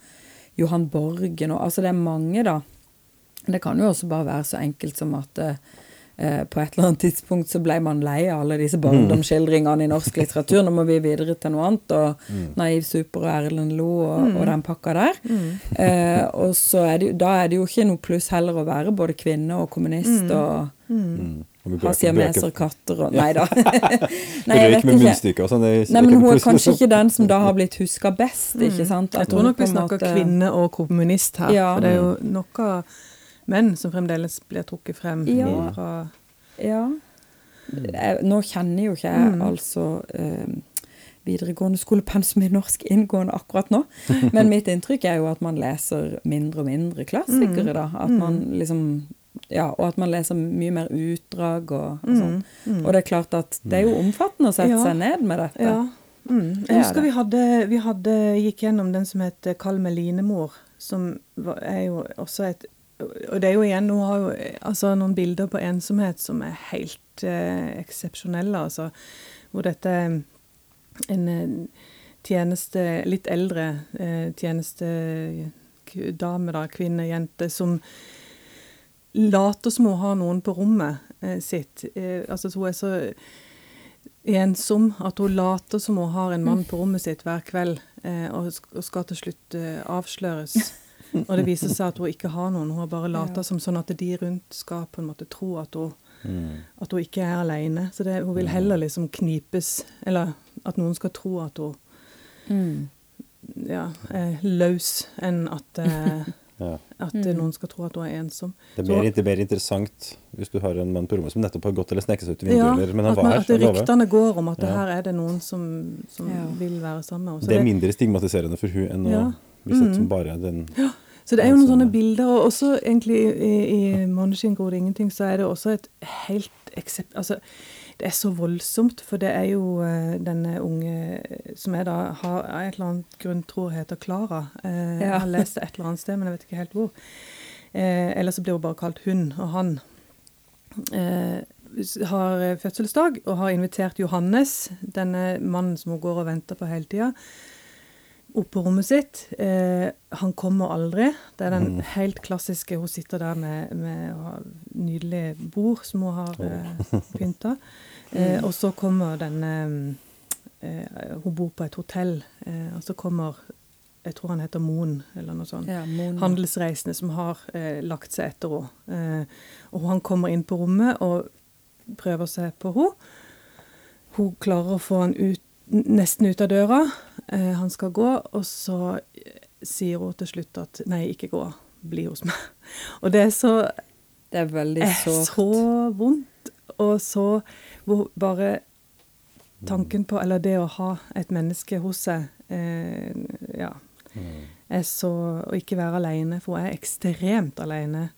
Speaker 2: Johan Borgen og Altså, det er mange, da. Det kan jo også bare være så enkelt som at eh, eh, på et eller annet tidspunkt så ble man lei av alle disse barndomsskildringene i norsk litteratur. Nå må vi videre til noe annet. Og Naiv Super og Erlend Lo og, og den pakka der. Eh, og så er det, da er det jo ikke noe pluss heller å være både kvinne og kommunist og
Speaker 1: Mm. Og
Speaker 2: ha siameser katter og Nei da. Nei, jeg vet ikke.
Speaker 1: sånn. det
Speaker 2: Nei, men hun er kanskje ikke den som da har blitt huska best, ikke sant? At
Speaker 3: Jeg tror nok vi snakker
Speaker 2: måte-
Speaker 3: kvinne og kommunist her.
Speaker 2: Ja.
Speaker 3: For det er jo noe av menn som fremdeles blir trukket frem
Speaker 2: Ja.
Speaker 3: fra
Speaker 2: Ja. Jeg, nå kjenner jo ikke jeg
Speaker 3: Mm.
Speaker 2: altså eh, videregående skolepensum i norsk inngående akkurat nå, men mitt inntrykk er jo at man leser mindre og mindre klassikere, da. At man liksom Ja, og at man leser mye mer utdrag og, og sånn. Og det er klart at det er jo omfattende å sette
Speaker 3: Ja.
Speaker 2: seg ned med dette.
Speaker 3: Ja. Mm. Jeg
Speaker 2: er
Speaker 3: husker vi hadde, vi hadde gikk gjennom den som het 'Kall meg Linemor', som var, er jo også et Og det er jo igjen Hun har jo altså, noen bilder på ensomhet som er helt eh, eksepsjonelle, altså. Hvor dette er en eh, tjeneste Litt eldre eh, tjenestedame, dame, da, kvinne, jente, som later som hun har noen på rommet eh, sitt. Eh, altså hun er så ensom at hun later som hun har en mann på rommet sitt hver kveld, eh, og, og skal til slutt eh, avsløres. Og det viser seg at hun ikke har noen. Hun har bare
Speaker 2: Ja.
Speaker 3: som sånn at de rundt skal på en måte tro at hun,
Speaker 1: Mm.
Speaker 3: at hun ikke er alene. Så det, hun vil heller liksom knipes, eller at noen skal tro at hun
Speaker 2: Mm.
Speaker 3: ja, er løs, enn at, eh,
Speaker 1: Ja.
Speaker 3: at
Speaker 2: Mm.
Speaker 3: noen skal tro at hun er ensom.
Speaker 1: Det er
Speaker 3: Så-
Speaker 1: mer, er mer interessant hvis du har en mann på rommet som nettopp har gått eller sneket seg ut i vinduet,
Speaker 3: Ja,
Speaker 1: eller, men han
Speaker 3: at,
Speaker 1: var her.
Speaker 3: at det ryktene går om at
Speaker 1: Ja.
Speaker 3: her er det noen som, som
Speaker 2: Ja.
Speaker 3: vil være sammen med henne.
Speaker 1: Det er mindre stigmatiserende for hun enn å
Speaker 3: Ja. Mm.
Speaker 1: at bare den
Speaker 3: Så det er jo noen
Speaker 1: Altså-
Speaker 3: sånne bilder, og også egentlig i, i 'Måneskinn gror det ingenting', så er det også et helt eksept... Altså, det er så voldsomt, for det er jo uh, denne unge eh, som jeg da har av et eller annet grunn tror heter Klara. Uh,
Speaker 2: Ja.
Speaker 3: Jeg har lest det et eller annet sted, men jeg vet ikke helt hvor. Uh, eller så blir hun bare kalt hun og han. Uh, har eh, fødselsdag og har invitert Johannes, denne mannen som hun går og venter på hele tida, opp på rommet sitt. Eh, han kommer aldri. Det er den
Speaker 1: Mm.
Speaker 3: helt klassiske Hun sitter der med, med nydelig bord som hun har eh, pynta. Eh, og så kommer denne eh, Hun bor på et hotell, eh, og så kommer Jeg tror han heter Moen, eller noe sånt
Speaker 2: Ja,
Speaker 3: handelsreisende som har eh, lagt seg etter henne. Eh, og han kommer inn på rommet og prøver seg på henne. Hun klarer å få han ut, nesten ut av døra. Eh, han skal gå, og så eh, sier hun til slutt at 'nei, ikke gå, bli hos meg'. Og det er så,
Speaker 2: Det er veldig
Speaker 3: er
Speaker 2: sårt.
Speaker 3: så vondt, og så hvor bare tanken på, eller det å ha et menneske hos seg, eh, ja,
Speaker 1: Mm.
Speaker 3: er så Å ikke være alene, for hun er ekstremt alene,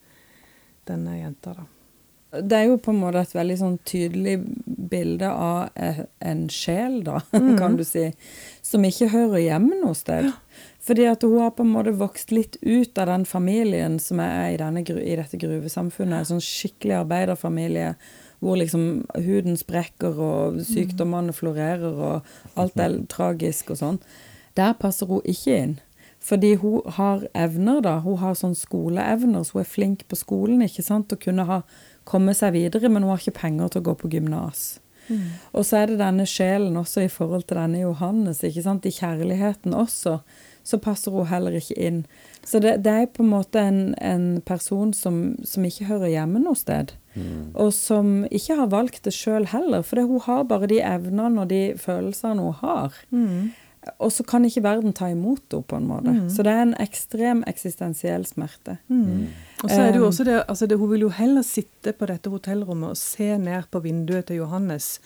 Speaker 3: denne jenta, da.
Speaker 2: Det er jo på en måte et veldig sånn tydelig bilde av eh, en sjel, da,
Speaker 3: Mhm.
Speaker 2: kan du si, som ikke hører hjemme noe sted. Fordi at hun har på en måte vokst litt ut av den familien som er i, denne, i dette gruvesamfunnet. En sånn skikkelig arbeiderfamilie hvor liksom huden sprekker og sykdommene florerer og alt er tragisk og sånn. Der passer hun ikke inn. Fordi hun har evner, da. Hun har sånn skoleevner, så hun er flink på skolen, ikke sant, og kunne ha komme seg videre, men hun har ikke penger til å gå på gymnas. Og så er det denne sjelen også i forhold til denne Johannes, ikke sant, i kjærligheten også, så passer hun heller ikke inn. Så det, det er på en måte en, en person som, som ikke hører hjemme noe sted.
Speaker 1: Mm.
Speaker 2: Og som ikke har valgt det sjøl heller, for hun har bare de evnene og de følelsene hun har. Og så kan ikke verden ta imot henne, på en måte. Så det er en ekstrem eksistensiell smerte.
Speaker 3: Og så er det jo
Speaker 2: Um,
Speaker 3: også det, altså det, Hun vil jo heller sitte på dette hotellrommet og se ned på vinduet til Johannes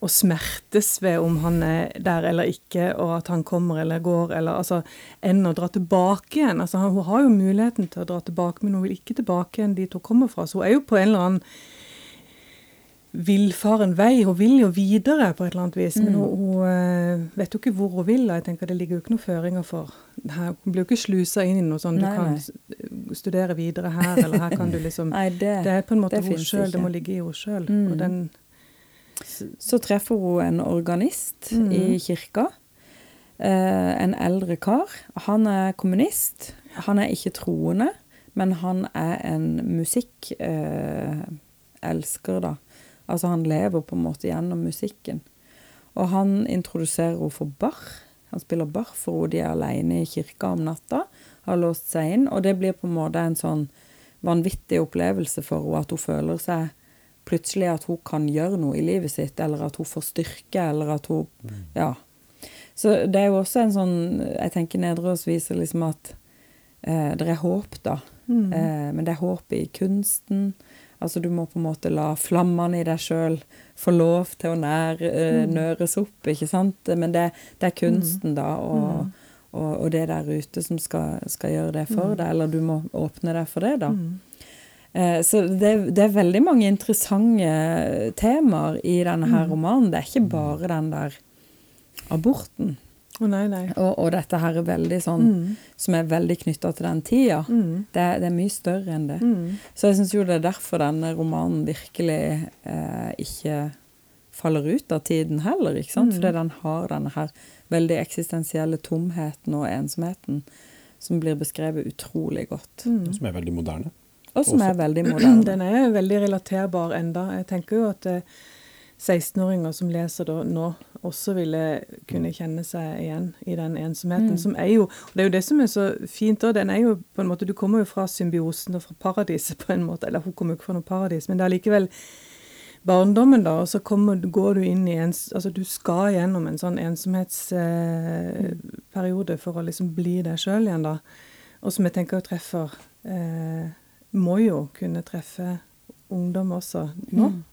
Speaker 3: og smertes ved om han er der eller ikke, og at han kommer eller går, eller altså, enn å dra tilbake igjen. Altså, hun har jo muligheten til å dra tilbake, men hun vil ikke tilbake igjen dit hun kommer fra. Så hun er jo på en eller annen villfaren vei. Hun vil jo videre på et eller annet vis, men hun, hun eh, vet jo ikke hvor hun vil. og jeg tenker Det ligger jo ikke noen føringer for her, Hun blir jo ikke slusa inn i noe sånn du kan
Speaker 2: nei.
Speaker 3: studere videre her, eller her kan du liksom
Speaker 2: Nei, det,
Speaker 3: Det er på en måte hun sjøl, det må ligge i henne sjøl.
Speaker 2: Mm.
Speaker 3: Og den
Speaker 2: Så treffer hun en organist
Speaker 3: mm.
Speaker 2: i kirka. Eh, en eldre kar. Han er kommunist. Han er ikke troende, men han er en musikkelsker, eh, da. Altså han lever på en måte gjennom musikken. Og han introduserer henne for bar. Han spiller bar for henne. De er alene i kirka om natta, har låst seg inn. Og det blir på en måte en sånn vanvittig opplevelse for henne, at hun føler seg plutselig at hun kan gjøre noe i livet sitt, eller at hun får styrke, eller at hun Ja. Så det er jo også en sånn Jeg tenker Nedreås viser liksom at eh, det er håp, da.
Speaker 3: Mm.
Speaker 2: Eh, men det er håp i kunsten. Altså du må på en måte la flammene i deg sjøl få lov til å nære, eh, nøres opp, ikke sant. Men det, det er kunsten, da, og, og, og det der ute som skal, skal gjøre det for deg. Eller du må åpne deg for det, da. Eh, Så det, det er veldig mange interessante temaer i denne her romanen. Det er ikke bare den der aborten.
Speaker 3: Nei, nei.
Speaker 2: Og, og dette her er veldig sånn
Speaker 3: Mm.
Speaker 2: som er veldig knytta til den tida.
Speaker 3: Mm.
Speaker 2: Det, det er mye større enn det.
Speaker 3: Mm.
Speaker 2: Så jeg syns jo det er derfor denne romanen virkelig eh, ikke faller ut av tiden heller, ikke sant?
Speaker 3: Mm.
Speaker 2: Fordi den har denne her veldig eksistensielle tomheten og ensomheten som blir beskrevet utrolig godt.
Speaker 3: Mm.
Speaker 1: Som er veldig moderne.
Speaker 2: Og som
Speaker 1: Også-
Speaker 2: er veldig moderne.
Speaker 3: Den er veldig relaterbar enda. Jeg tenker jo at eh, 16-åringer som leser da nå, også ville kunne kjenne seg igjen i den ensomheten.
Speaker 2: Mm.
Speaker 3: Som er jo, og Det er jo det som er så fint. òg. den er jo på en måte, Du kommer jo fra symbiosen og fra paradiset på en måte. Eller hun kommer jo ikke fra noe paradis, men det er likevel barndommen, da. Og så kommer, går du inn i en Altså du skal gjennom en sånn ensomhetsperiode for å liksom bli deg sjøl igjen, da. Og som jeg tenker treffer eh, Må jo kunne treffe ungdom også nå.
Speaker 2: Mm.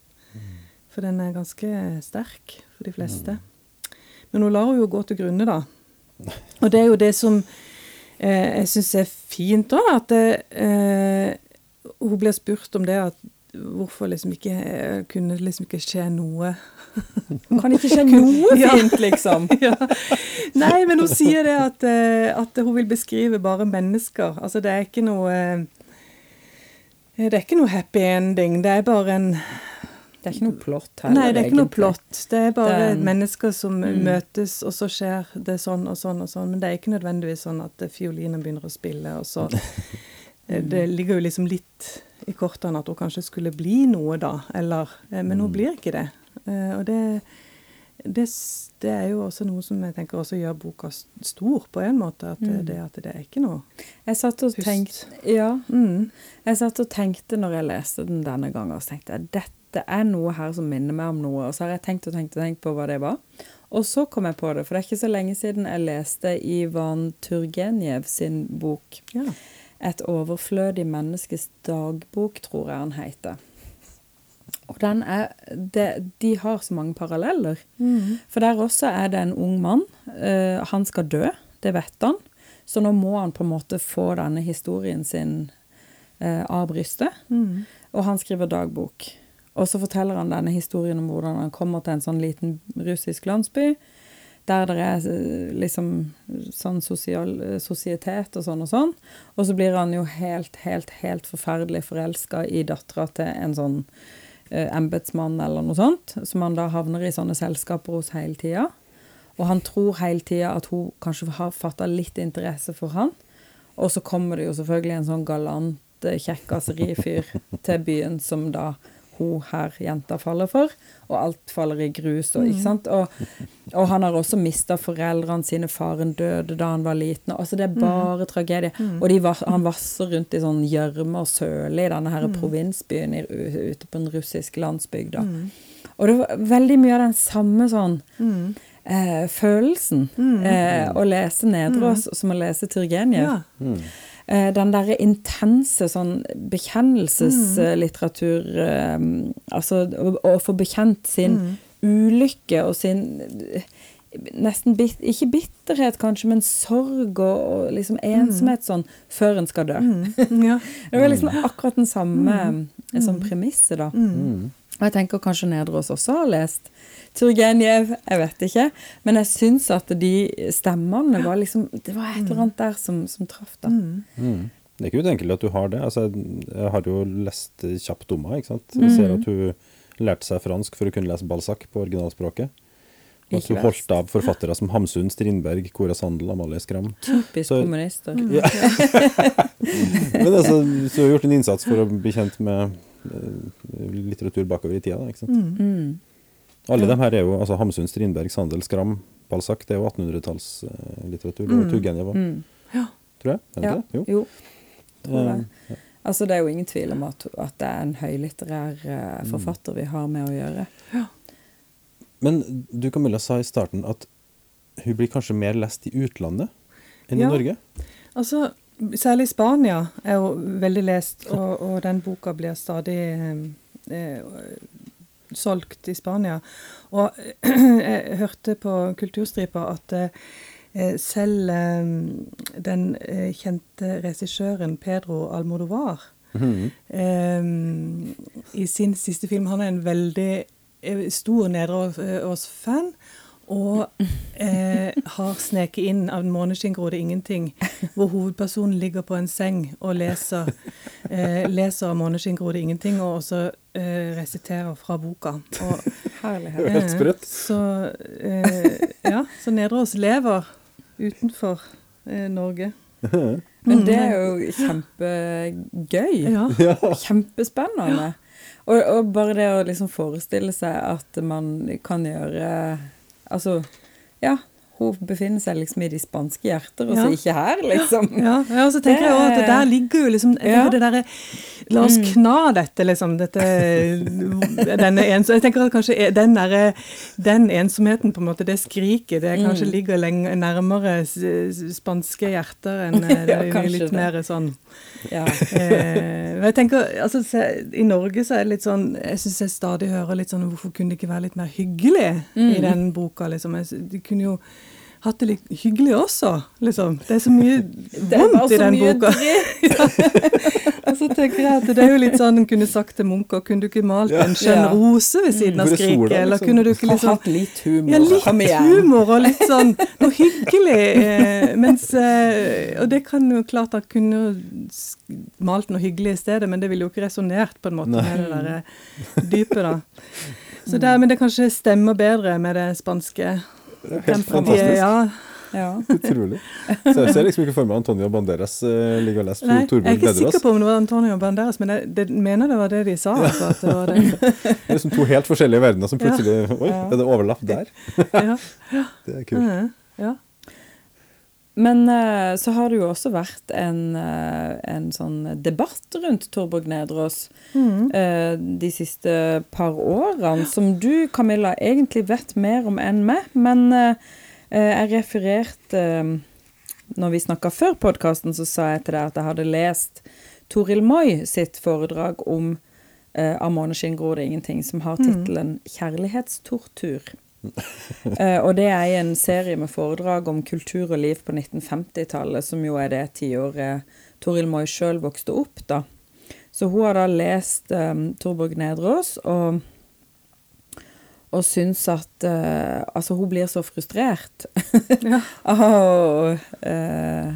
Speaker 3: For den er ganske sterk for de fleste. Men hun lar hun jo gå til grunne, da. Og det er jo det som eh, jeg syns er fint òg, at det, eh, hun blir spurt om det at hvorfor liksom ikke eh, kunne liksom ikke skje noe
Speaker 2: Kan ikke skje noe fint, liksom.
Speaker 3: ja. Nei, men hun sier det at, eh, at hun vil beskrive bare mennesker. Altså det er ikke noe eh, Det er ikke noe happy ending. Det er bare en
Speaker 2: Det er ikke noe plott her?
Speaker 3: Nei, det er ikke noe plott. Det er bare
Speaker 2: er-
Speaker 3: mennesker som
Speaker 2: Mm.
Speaker 3: møtes, og så skjer det sånn og sånn og sånn. Men det er ikke nødvendigvis sånn at eh, fiolinen begynner å spille, og så Eh, Det ligger jo liksom litt i kortene at hun kanskje skulle bli noe, da. Eller eh, Men hun
Speaker 1: Mm.
Speaker 3: blir ikke det. Og det, det, det er jo også noe som jeg tenker også gjør boka stor, på en måte. At det,
Speaker 2: Mm.
Speaker 3: det, at det er ikke noe
Speaker 2: Jeg satt og
Speaker 3: Pust.
Speaker 2: tenkte Ja.
Speaker 3: mm.
Speaker 2: Jeg satt og tenkte når jeg leste den denne gangen, og tenkte jeg dette er noe her som minner meg om noe. Og så har jeg tenkt og tenkt og tenkt på hva det var. Og så kom jeg på det, for det er ikke så lenge siden jeg leste Ivan Turgenev sin bok
Speaker 3: Ja.
Speaker 2: 'Et overflødig menneskes dagbok', tror jeg han heter. Og den er det, De har så mange paralleller.
Speaker 3: Mm.
Speaker 2: For der også er det en ung mann. Uh, han skal dø, det vet han. Så nå må han på en måte få denne historien sin uh, av brystet.
Speaker 3: Mm.
Speaker 2: Og han skriver dagbok. Og så forteller han denne historien om hvordan han kommer til en sånn liten russisk landsby. Der det er eh, liksom sånn sosial, eh, sosietet og sånn og sånn. Og så blir han jo helt, helt, helt forferdelig forelska i dattera til en sånn eh, embetsmann eller noe sånt, som han da havner i sånne selskaper hos hele tida. Og han tror hele tida at hun kanskje har fatta litt interesse for han. Og så kommer det jo selvfølgelig en sånn galant eh, kjekkaserifyr til byen som da hun her jenta faller for, og alt faller i grus. Og, ikke sant? Og, og han har også mista foreldrene sine. Faren døde da han var liten. Altså Det er bare tragedie. Og de, han vasser rundt i sånn gjørme og søle i denne her provinsbyen i, ute på en russisk landsbygd. da. Og det var veldig mye av den samme sånn
Speaker 3: Mm.
Speaker 2: eh, følelsen eh, å lese Nedreås som å lese Turgenev.
Speaker 3: Ja.
Speaker 1: Mm.
Speaker 2: Eh, den derre intense sånn bekjennelseslitteratur eh, Altså å, å få bekjent sin ulykke og sin eh, Nesten bit, ikke bitterhet, kanskje, men sorg og, og liksom ensomhet sånn før en skal dø.
Speaker 3: Mm. ja.
Speaker 2: Det var liksom akkurat den samme mm. som premisset, da.
Speaker 1: Mm.
Speaker 2: Og jeg tenker kanskje Nedreås også har lest Turgenev, jeg vet ikke. Men jeg syns at de stemmene var liksom Det var et eller annet der som, som traff, da.
Speaker 1: Mm. Det er ikke utenkelig at du har det. Altså, jeg har jo lest kjapt om henne. ikke sant? Jeg ser at hun lærte seg fransk for å kunne lese Balzac på originalspråket. Og at hun holdt av forfattere som Hamsun, Strindberg, Cora Sandel, Amalie Skram.
Speaker 2: Typisk
Speaker 1: Så-
Speaker 2: kommunister.
Speaker 1: Ja. Men altså, så hun har gjort en innsats for å bli kjent med litteratur bakover i tida. da, ikke sant?
Speaker 2: Mm.
Speaker 1: Alle de her er jo altså Hamsun, Strindberg, Sandel, Skram, Balzac. Det er jo 1800-tallslitteratur.
Speaker 3: Mm.
Speaker 1: Og Turgenev òg,
Speaker 2: Mm.
Speaker 1: tror jeg. Er det
Speaker 2: Ja.
Speaker 1: det? Jo.
Speaker 2: Jo. Tror jeg.
Speaker 1: Eh,
Speaker 2: Altså, det er jo ingen tvil om at, at det er en høylitterær eh, forfatter vi har med å gjøre. Ja.
Speaker 1: Men du Camilla sa i starten at hun blir kanskje mer lest i utlandet enn
Speaker 3: Ja.
Speaker 1: i Norge?
Speaker 3: Altså, særlig Spania er jo veldig lest, og, og den boka blir stadig eh, eh, solgt i Spania. Og jeg hørte på Kulturstripa at eh, selv eh, den eh, kjente regissøren Pedro Almodovar
Speaker 1: Mhm.
Speaker 3: eh, i sin siste film Han er en veldig eh, stor Nedreås-fan. Og eh, har sneket inn av en måneskinngrodde ingenting', hvor hovedpersonen ligger på en seng og leser, eh, leser av måneskinngrodde ingenting', og også eh, resiterer fra boka. Og,
Speaker 2: Herlighet.
Speaker 1: Helt sprøtt.
Speaker 3: Så, eh, ja, så Nedreås lever utenfor eh, Norge.
Speaker 2: Men det er jo kjempegøy.
Speaker 3: Ja.
Speaker 2: Kjempespennende. Og, og bare det å liksom forestille seg at man kan gjøre Altså, ja. Hun befinner seg liksom i de spanske hjerter, og så
Speaker 3: Ja.
Speaker 2: ikke her, liksom.
Speaker 3: Ja, ja, og så tenker jeg også at det der ligger jo liksom det derre La oss kna dette, liksom. Dette, denne ens, jeg tenker at kanskje den, der, den ensomheten, på en måte, det skriket, det kanskje ligger lenge, nærmere spanske hjerter enn eh, det
Speaker 2: Ja,
Speaker 3: litt
Speaker 2: det.
Speaker 3: mer sånn
Speaker 2: Ja.
Speaker 3: eh, men jeg tenker, altså se, I Norge så er det litt sånn Jeg syns jeg stadig hører litt sånn Hvorfor kunne det ikke være litt mer hyggelig i den boka? liksom? Jeg, de kunne jo hatt det litt hyggelig også, liksom. Det er så mye vondt i
Speaker 2: så
Speaker 3: den
Speaker 2: mye
Speaker 3: boka. Og så tenker jeg at det er jo litt sånn en kunne sagt til Munch Kunne du ikke malt en skjønn
Speaker 2: Ja.
Speaker 3: rose ved siden av skriket? Eller
Speaker 1: liksom?
Speaker 3: kunne du ikke liksom
Speaker 2: hatt litt humor.
Speaker 3: ja, litt
Speaker 2: Kom igjen.
Speaker 3: humor og litt sånn noe hyggelig. Eh, mens, eh, og det kan jo klart at kunne malt noe hyggelig i stedet, men det ville jo ikke resonnert på en måte
Speaker 1: Nei.
Speaker 3: med det der eh, dypet, da. Så der, men det kanskje stemmer bedre med det spanske.
Speaker 1: Helt fantastisk.
Speaker 3: Ja,
Speaker 2: Ja.
Speaker 1: Utrolig. Så jeg ser liksom ikke for meg Antonio Banderas uh, ligge og lese
Speaker 3: Nei, jeg er ikke sikker på om det var Antonio Banderas, men jeg det, mener det var det de sa. Altså, at det var det.
Speaker 1: Det er liksom to helt forskjellige verdener som plutselig Oi, er det overlapp der?
Speaker 3: Ja.
Speaker 1: Det er kult.
Speaker 3: Ja.
Speaker 2: Men uh, så har det jo også vært en, uh, en sånn debatt rundt Torborg Nedrås
Speaker 3: mm.
Speaker 2: uh, de siste par årene, som du, Camilla, egentlig vet mer om enn meg. Men jeg refererte Når vi snakka før podkasten, så sa jeg til deg at jeg hadde lest Toril Moi sitt foredrag om Av måneskinn gror det ingenting, som har tittelen 'Kjærlighetstortur'. Eh, og det er i en serie med foredrag om kultur og liv på 1950-tallet, som jo er det tiåret Toril Moi sjøl vokste opp, da. Så hun har da lest um, Torborg Nedraas og, og syns at uh, Altså, hun blir så frustrert av å uh,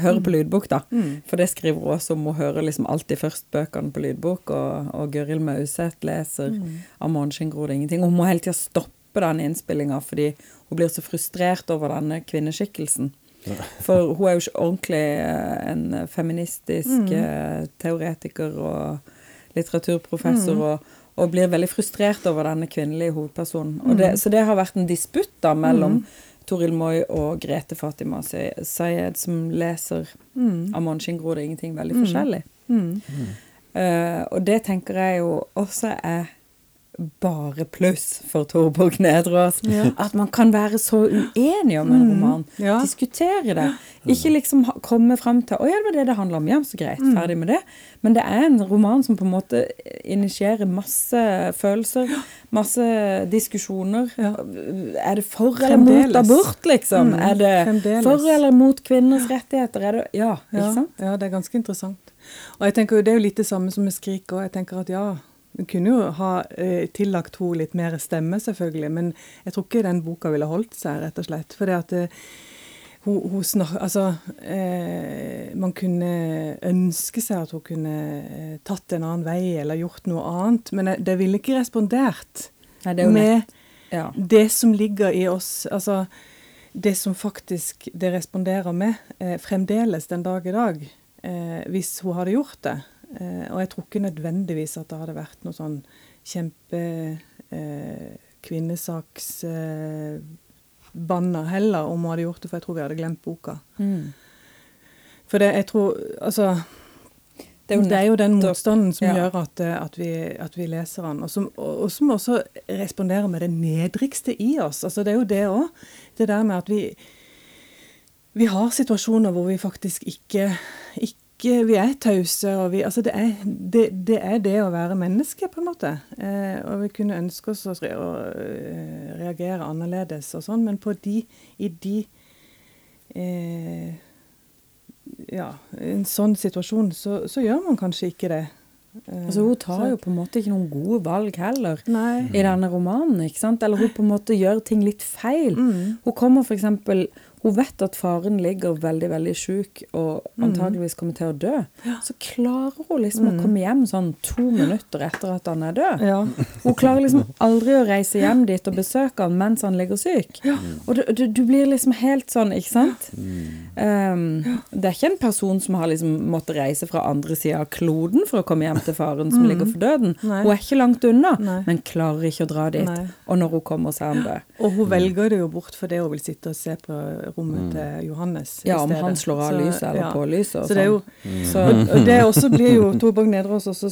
Speaker 2: høre på lydbok, da.
Speaker 3: Mm.
Speaker 2: For det skriver hun også om. Hun hører liksom alltid først bøkene på lydbok, og, og Gøril Mauseth leser
Speaker 3: Mm.
Speaker 2: 'Av måneskinn gror det ingenting'. Og hun må hele tida stoppe den innspillinga fordi hun blir så frustrert over denne kvinneskikkelsen. For hun er jo ikke ordentlig eh, en feministisk mm. teoretiker og litteraturprofessor, og, og blir veldig frustrert over denne kvinnelige hovedpersonen. Og det, så det har vært en disputt da mellom Toril Moi og Grete Fatima Sayed, som leser
Speaker 3: Mm.
Speaker 2: Amon gror det ingenting' veldig forskjellig.
Speaker 3: Mm.
Speaker 2: Eh, og det tenker jeg jo også er bare pluss for Torborg Nedreås.
Speaker 3: Ja.
Speaker 2: At man kan være så uenig om en roman.
Speaker 3: Ja.
Speaker 2: Diskutere det. Ikke liksom komme fram til 'Å ja, det var det det handla om'. Ja, så greit.
Speaker 3: Mm.
Speaker 2: Ferdig med det. Men det er en roman som på en måte initierer masse følelser. Masse diskusjoner.
Speaker 3: Ja.
Speaker 2: Er det for eller mot abort, liksom?
Speaker 3: Mm,
Speaker 2: Er det
Speaker 3: fremdeles.
Speaker 2: for eller mot kvinners rettigheter? Er det Ja, ikke
Speaker 3: Ja,
Speaker 2: sant?
Speaker 3: ja, det er ganske interessant. Og jeg tenker jo, Det er jo litt det samme som med Skrik òg. Jeg tenker at ja, kunne jo ha eh, tillagt henne litt mer stemme, selvfølgelig. Men jeg tror ikke den boka ville holdt seg, rett og slett. For det at eh, hun, hun snak, Altså, eh, man kunne ønske seg at hun kunne eh, tatt en annen vei eller gjort noe annet. Men det, det ville ikke respondert
Speaker 2: Nei, det
Speaker 3: med
Speaker 2: ja.
Speaker 3: det som ligger i oss, altså det som faktisk det responderer med, eh, fremdeles den dag i dag, eh, hvis hun hadde gjort det. Eh, og jeg tror ikke nødvendigvis at det hadde vært noe sånn kjempe eh, eh, heller, om hun hadde gjort det, for jeg tror vi hadde glemt boka.
Speaker 2: Mm.
Speaker 3: For det, jeg tror, altså
Speaker 2: Det er jo
Speaker 3: det er jo den motstanden som
Speaker 2: ja.
Speaker 3: gjør at, eh, at, vi, at vi leser den, og som, og, og som også responderer med det nedrigste i oss. Altså Det er jo det òg. Det der med at vi Vi har situasjoner hvor vi faktisk ikke, ikke Vi er tause, og vi Altså det er det, det er det å være menneske, på en måte. Eh, og vi kunne ønske oss å å, eh, reagere annerledes og sånn, men på de I de eh, ja, en sånn situasjon, så, så gjør man kanskje ikke det. Eh,
Speaker 2: Altså, hun tar
Speaker 3: så-
Speaker 2: jo på en måte ikke noen gode valg heller
Speaker 3: Nei.
Speaker 2: i denne romanen. ikke sant? Eller hun på en måte gjør ting litt feil.
Speaker 3: Mm.
Speaker 2: Hun kommer eksempel, hun vet at faren ligger veldig veldig sjuk og antageligvis kommer til å dø, så klarer hun liksom å komme hjem sånn to minutter etter at han er død.
Speaker 3: Ja.
Speaker 2: Hun klarer liksom aldri å reise hjem dit og besøke han mens han ligger syk. Og du, du, du blir liksom helt sånn, ikke sant? Um, det er ikke en person som har liksom måttet reise fra andre sida av kloden for å komme hjem til faren som ligger for døden.
Speaker 3: Nei.
Speaker 2: Hun er ikke langt unna,
Speaker 3: Nei.
Speaker 2: men klarer ikke å dra dit.
Speaker 3: Nei.
Speaker 2: Og når hun kommer, så er han død.
Speaker 3: Og hun velger det jo bort fordi hun vil sitte og se på rommet til Johannes. i
Speaker 2: Ja, om han slår av lyset eller
Speaker 3: ja.
Speaker 2: på lyset og
Speaker 3: Så det er jo
Speaker 2: sånn. Så,
Speaker 3: Og det også blir jo Torborg Nedreås også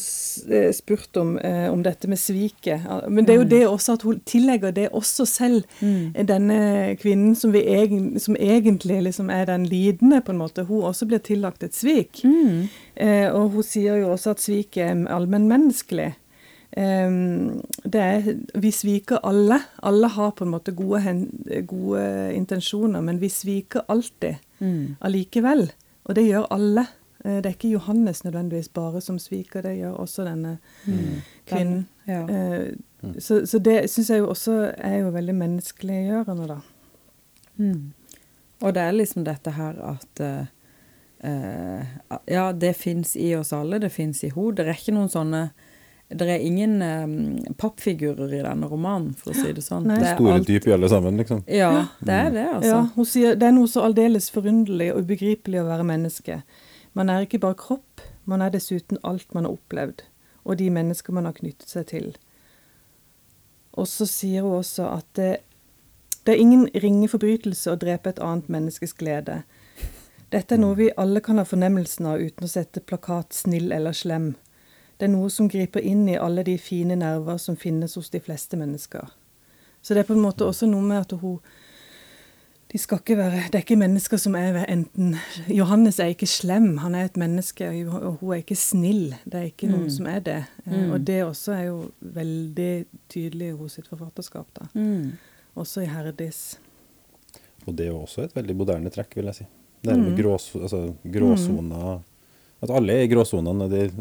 Speaker 3: eh, spurt om, eh, om dette med sviket. Men det er jo det også at hun tillegger det også selv, eh, denne kvinnen som, vi egen, som egentlig liksom er den lidende, på en måte. Hun også blir tillagt et svik.
Speaker 2: mm,
Speaker 3: Eh, og hun sier jo også at sviket er allmennmenneskelig. Eh, det er, vi sviker alle. Alle har på en måte gode, gode intensjoner, men vi sviker alltid
Speaker 2: mm,
Speaker 3: allikevel. Og det gjør alle. Eh, Det er ikke Johannes nødvendigvis bare som sviker, det gjør også denne kvinnen.
Speaker 2: ja.
Speaker 3: Eh, Så, så det syns jeg jo også er jo veldig menneskeliggjørende, da.
Speaker 2: Mm. Og det er liksom dette her at uh, Ja, det fins i oss alle, det fins i henne. Det er ikke noen sånne Det er ingen um, pappfigurer i denne romanen, for å si det sånn.
Speaker 3: Nei.
Speaker 2: Det er
Speaker 1: Store
Speaker 2: alt-
Speaker 1: dyp i alle sammen, liksom.
Speaker 2: Ja, det er det, altså.
Speaker 3: Ja, hun sier det er noe så aldeles forunderlig og ubegripelig å være menneske. Man er ikke bare kropp, man er dessuten alt man har opplevd, og de mennesker man har knyttet seg til. Og så sier hun også at det, det er ingen ringe forbrytelse å drepe et annet menneskes glede. Dette er noe vi alle kan ha fornemmelsen av uten å sette plakat 'snill' eller 'slem'. Det er noe som griper inn i alle de fine nerver som finnes hos de fleste mennesker. Så det er på en måte også noe med at hun de skal ikke være, Det er ikke mennesker som er enten Johannes er ikke slem, han er et menneske, og hun er ikke snill. Det er ikke noen
Speaker 2: Mm.
Speaker 3: som er det. Eh,
Speaker 2: Mm.
Speaker 3: Og det også er jo veldig tydelig hos sitt forfatterskap. da.
Speaker 2: Mm.
Speaker 3: Også i Herdis.
Speaker 1: Og det er jo også et veldig moderne trekk, vil jeg si. Det er
Speaker 3: Mm.
Speaker 1: med grås, altså, gråsoner At alle er i gråsonene. det-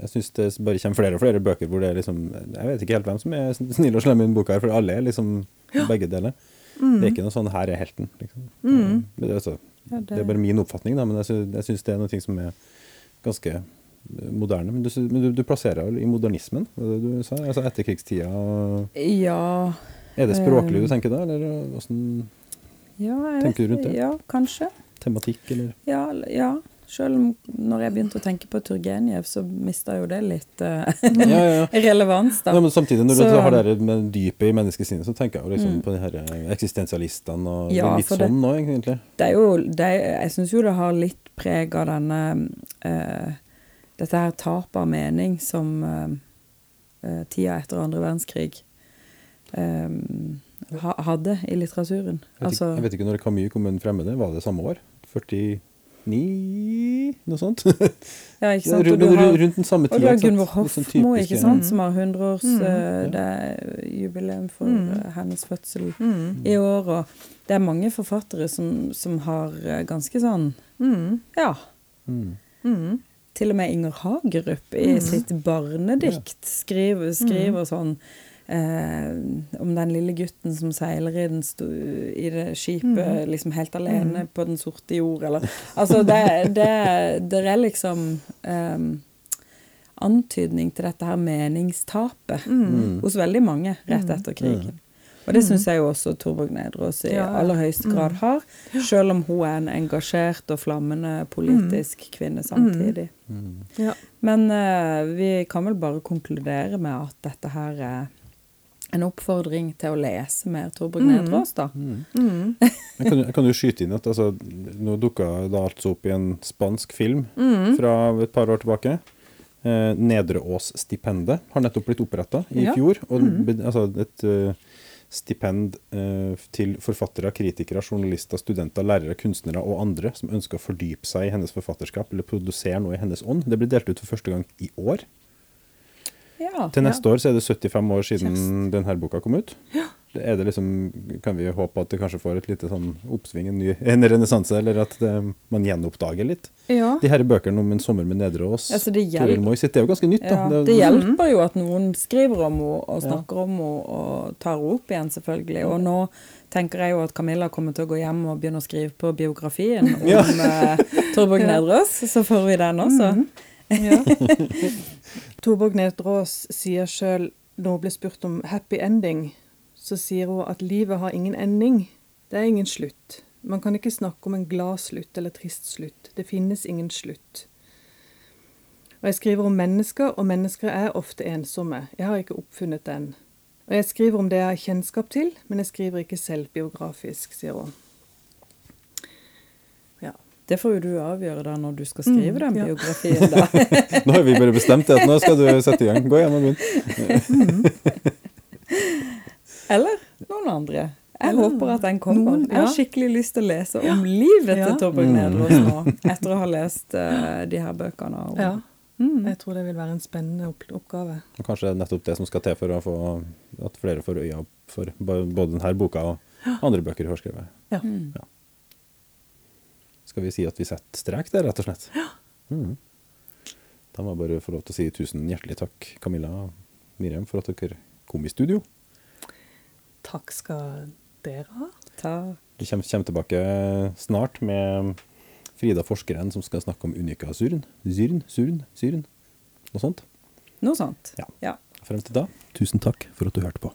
Speaker 1: Jeg syns det bare kommer flere og flere bøker hvor det er liksom Jeg vet ikke helt hvem som er snill og slem i denne boka, her, for alle er liksom begge deler. Det er ikke noe sånn 'her er helten'. liksom.
Speaker 3: Mm.
Speaker 1: Det, altså,
Speaker 2: Ja,
Speaker 1: det er bare min oppfatning, da, men jeg syns, jeg syns det er noe som er ganske eh, moderne. Men du, du, du plasserer vel i modernismen, det du sa? Altså etterkrigstida.
Speaker 2: Ja,
Speaker 1: Er det språklig du
Speaker 2: Um,
Speaker 1: tenker da, eller åssen
Speaker 2: ja,
Speaker 1: Tenker du rundt det?
Speaker 2: Ja, kanskje.
Speaker 1: tematikk, eller?
Speaker 2: Ja, ja. Om når jeg begynte å tenke på Turgenev, så mista jo det litt uh,
Speaker 1: Ja, ja,
Speaker 2: relevans, da.
Speaker 1: Ja, men samtidig, når
Speaker 2: Så-
Speaker 1: du har det med dypet i menneskesinnet, så tenker jeg jo liksom
Speaker 2: Mm.
Speaker 1: på de her eh, eksistensialistene og
Speaker 2: Ja,
Speaker 1: litt
Speaker 2: det-
Speaker 1: sånn nå, egentlig.
Speaker 2: Det er jo det, er- Jeg syns jo det har litt preg av denne uh, Dette her tapet av mening som eh, tida etter andre verdenskrig ha, hadde i litteraturen.
Speaker 1: Jeg vet,
Speaker 2: Altså
Speaker 1: ikke, jeg vet ikke når Camus kom med den fremmede, var det samme år? 49? Noe sånt?
Speaker 2: Ja, ikke sant. Og du har,
Speaker 1: rundt den samme
Speaker 2: og du
Speaker 1: tida.
Speaker 2: har? Gunvor
Speaker 1: sånn
Speaker 2: Hofmo, ikke sant, som har 100-års
Speaker 3: Mm.
Speaker 2: eh, jubileum for
Speaker 3: Mm.
Speaker 2: eh, hennes fødsel
Speaker 3: Mm.
Speaker 2: i år. Og det er mange forfattere som, som har eh, ganske sånn
Speaker 3: Mm.
Speaker 2: Ja.
Speaker 1: Mm.
Speaker 3: Mm.
Speaker 2: Til og med Inger Hagerup i
Speaker 3: Mm.
Speaker 2: sitt barnedikt skriver, skriver sånn eh, om den lille gutten som seiler i, den sto, i det skipet
Speaker 3: Mm.
Speaker 2: liksom helt alene på den sorte jord, eller Altså, det, det, det er liksom eh, antydning til dette her meningstapet
Speaker 3: Mm.
Speaker 2: hos veldig mange rett etter krigen. Og det syns jeg jo også Torborg Nedreås i
Speaker 3: Ja,
Speaker 2: aller høyeste grad har, selv om hun er en engasjert og flammende politisk kvinne samtidig.
Speaker 1: Mm.
Speaker 3: Ja.
Speaker 2: Men eh, vi kan vel bare konkludere med at dette her er en oppfordring til å lese mer Torbjørn
Speaker 3: Mm.
Speaker 2: Nedreås, da.
Speaker 1: Mm.
Speaker 3: Mm.
Speaker 1: Jeg kan, jeg kan jo skyte inn at altså, nå dukka det altså opp i en spansk film
Speaker 3: Mm.
Speaker 1: fra et par år tilbake. Eh, Nedreåsstipendet har nettopp blitt oppretta i
Speaker 3: Ja.
Speaker 1: fjor. Og
Speaker 3: Mhm.
Speaker 1: altså et Uh, stipend eh, til forfattere, kritikere, journalister, studenter, lærere, kunstnere og andre som ønsker å fordype seg i hennes forfatterskap eller produsere noe i hennes ånd. Det blir delt ut for første gang i år.
Speaker 2: Ja.
Speaker 1: Til neste år så er det 75 år siden denne boka kom ut. er det liksom, kan vi håpe at det kanskje får et lite sånn oppsving, en, ny, en renessanse, eller at det, man gjenoppdager litt?
Speaker 3: Ja.
Speaker 1: De her bøkene om En sommer med Nedreås,
Speaker 2: ja, det hjelper.
Speaker 1: Det er jo ganske nytt. da.
Speaker 2: Det, det hjelper jo at noen skriver om henne og snakker om henne og tar henne opp igjen, selvfølgelig. Og nå tenker jeg jo at Camilla kommer til å gå hjem og begynne å skrive på biografien om
Speaker 1: Ja.
Speaker 2: eh, Torborg Nedreås. Så får vi den også.
Speaker 3: Ja. Torborg Nedrås sier sjøl, når hun blir spurt om happy ending, så sier hun at livet har ingen ending. Det er ingen slutt. Man kan ikke snakke om en glad slutt eller trist slutt. Det finnes ingen slutt. Og jeg skriver om mennesker, og mennesker er ofte ensomme. Jeg har ikke oppfunnet den. Og jeg skriver om det jeg har kjennskap til, men jeg skriver ikke selvbiografisk, sier hun. Ja.
Speaker 2: Det får jo du avgjøre da når du skal skrive
Speaker 3: Mm,
Speaker 2: den
Speaker 3: ja.
Speaker 2: biografien, da.
Speaker 1: Nå har vi bare bestemt det, at nå skal du sette i gang. Gå hjem og begynn.
Speaker 2: Eller noen andre. Jeg
Speaker 3: Eller
Speaker 2: håper at den kommer.
Speaker 3: noen,
Speaker 2: Jeg har skikkelig lyst til å lese om livet
Speaker 3: Ja.
Speaker 2: til Torborg
Speaker 1: Mm.
Speaker 2: Nedreås nå, etter å ha lest uh, de her bøkene. Og,
Speaker 3: ja.
Speaker 2: Mm.
Speaker 3: Jeg tror det vil være en spennende opp oppgave.
Speaker 1: Og Kanskje det er nettopp det som skal til for å få at flere får øya opp for både denne boka og andre bøker hun har skrevet.
Speaker 3: Ja.
Speaker 2: Mm.
Speaker 1: Skal vi si at vi setter strek der, rett og slett? Ja. Mm. Da må jeg bare få lov til å si tusen hjertelig takk, Camilla og Miriam, for at dere kom i studio.
Speaker 3: Takk skal dere ha.
Speaker 2: Takk.
Speaker 1: Vi kommer, kommer tilbake snart med Frida forskeren som skal snakke om unika surn. Syrn, surn, syrn. Noe sånt.
Speaker 2: noe sånt.
Speaker 1: Ja.
Speaker 2: ja.
Speaker 1: Frem til da, tusen takk for at du hørte på.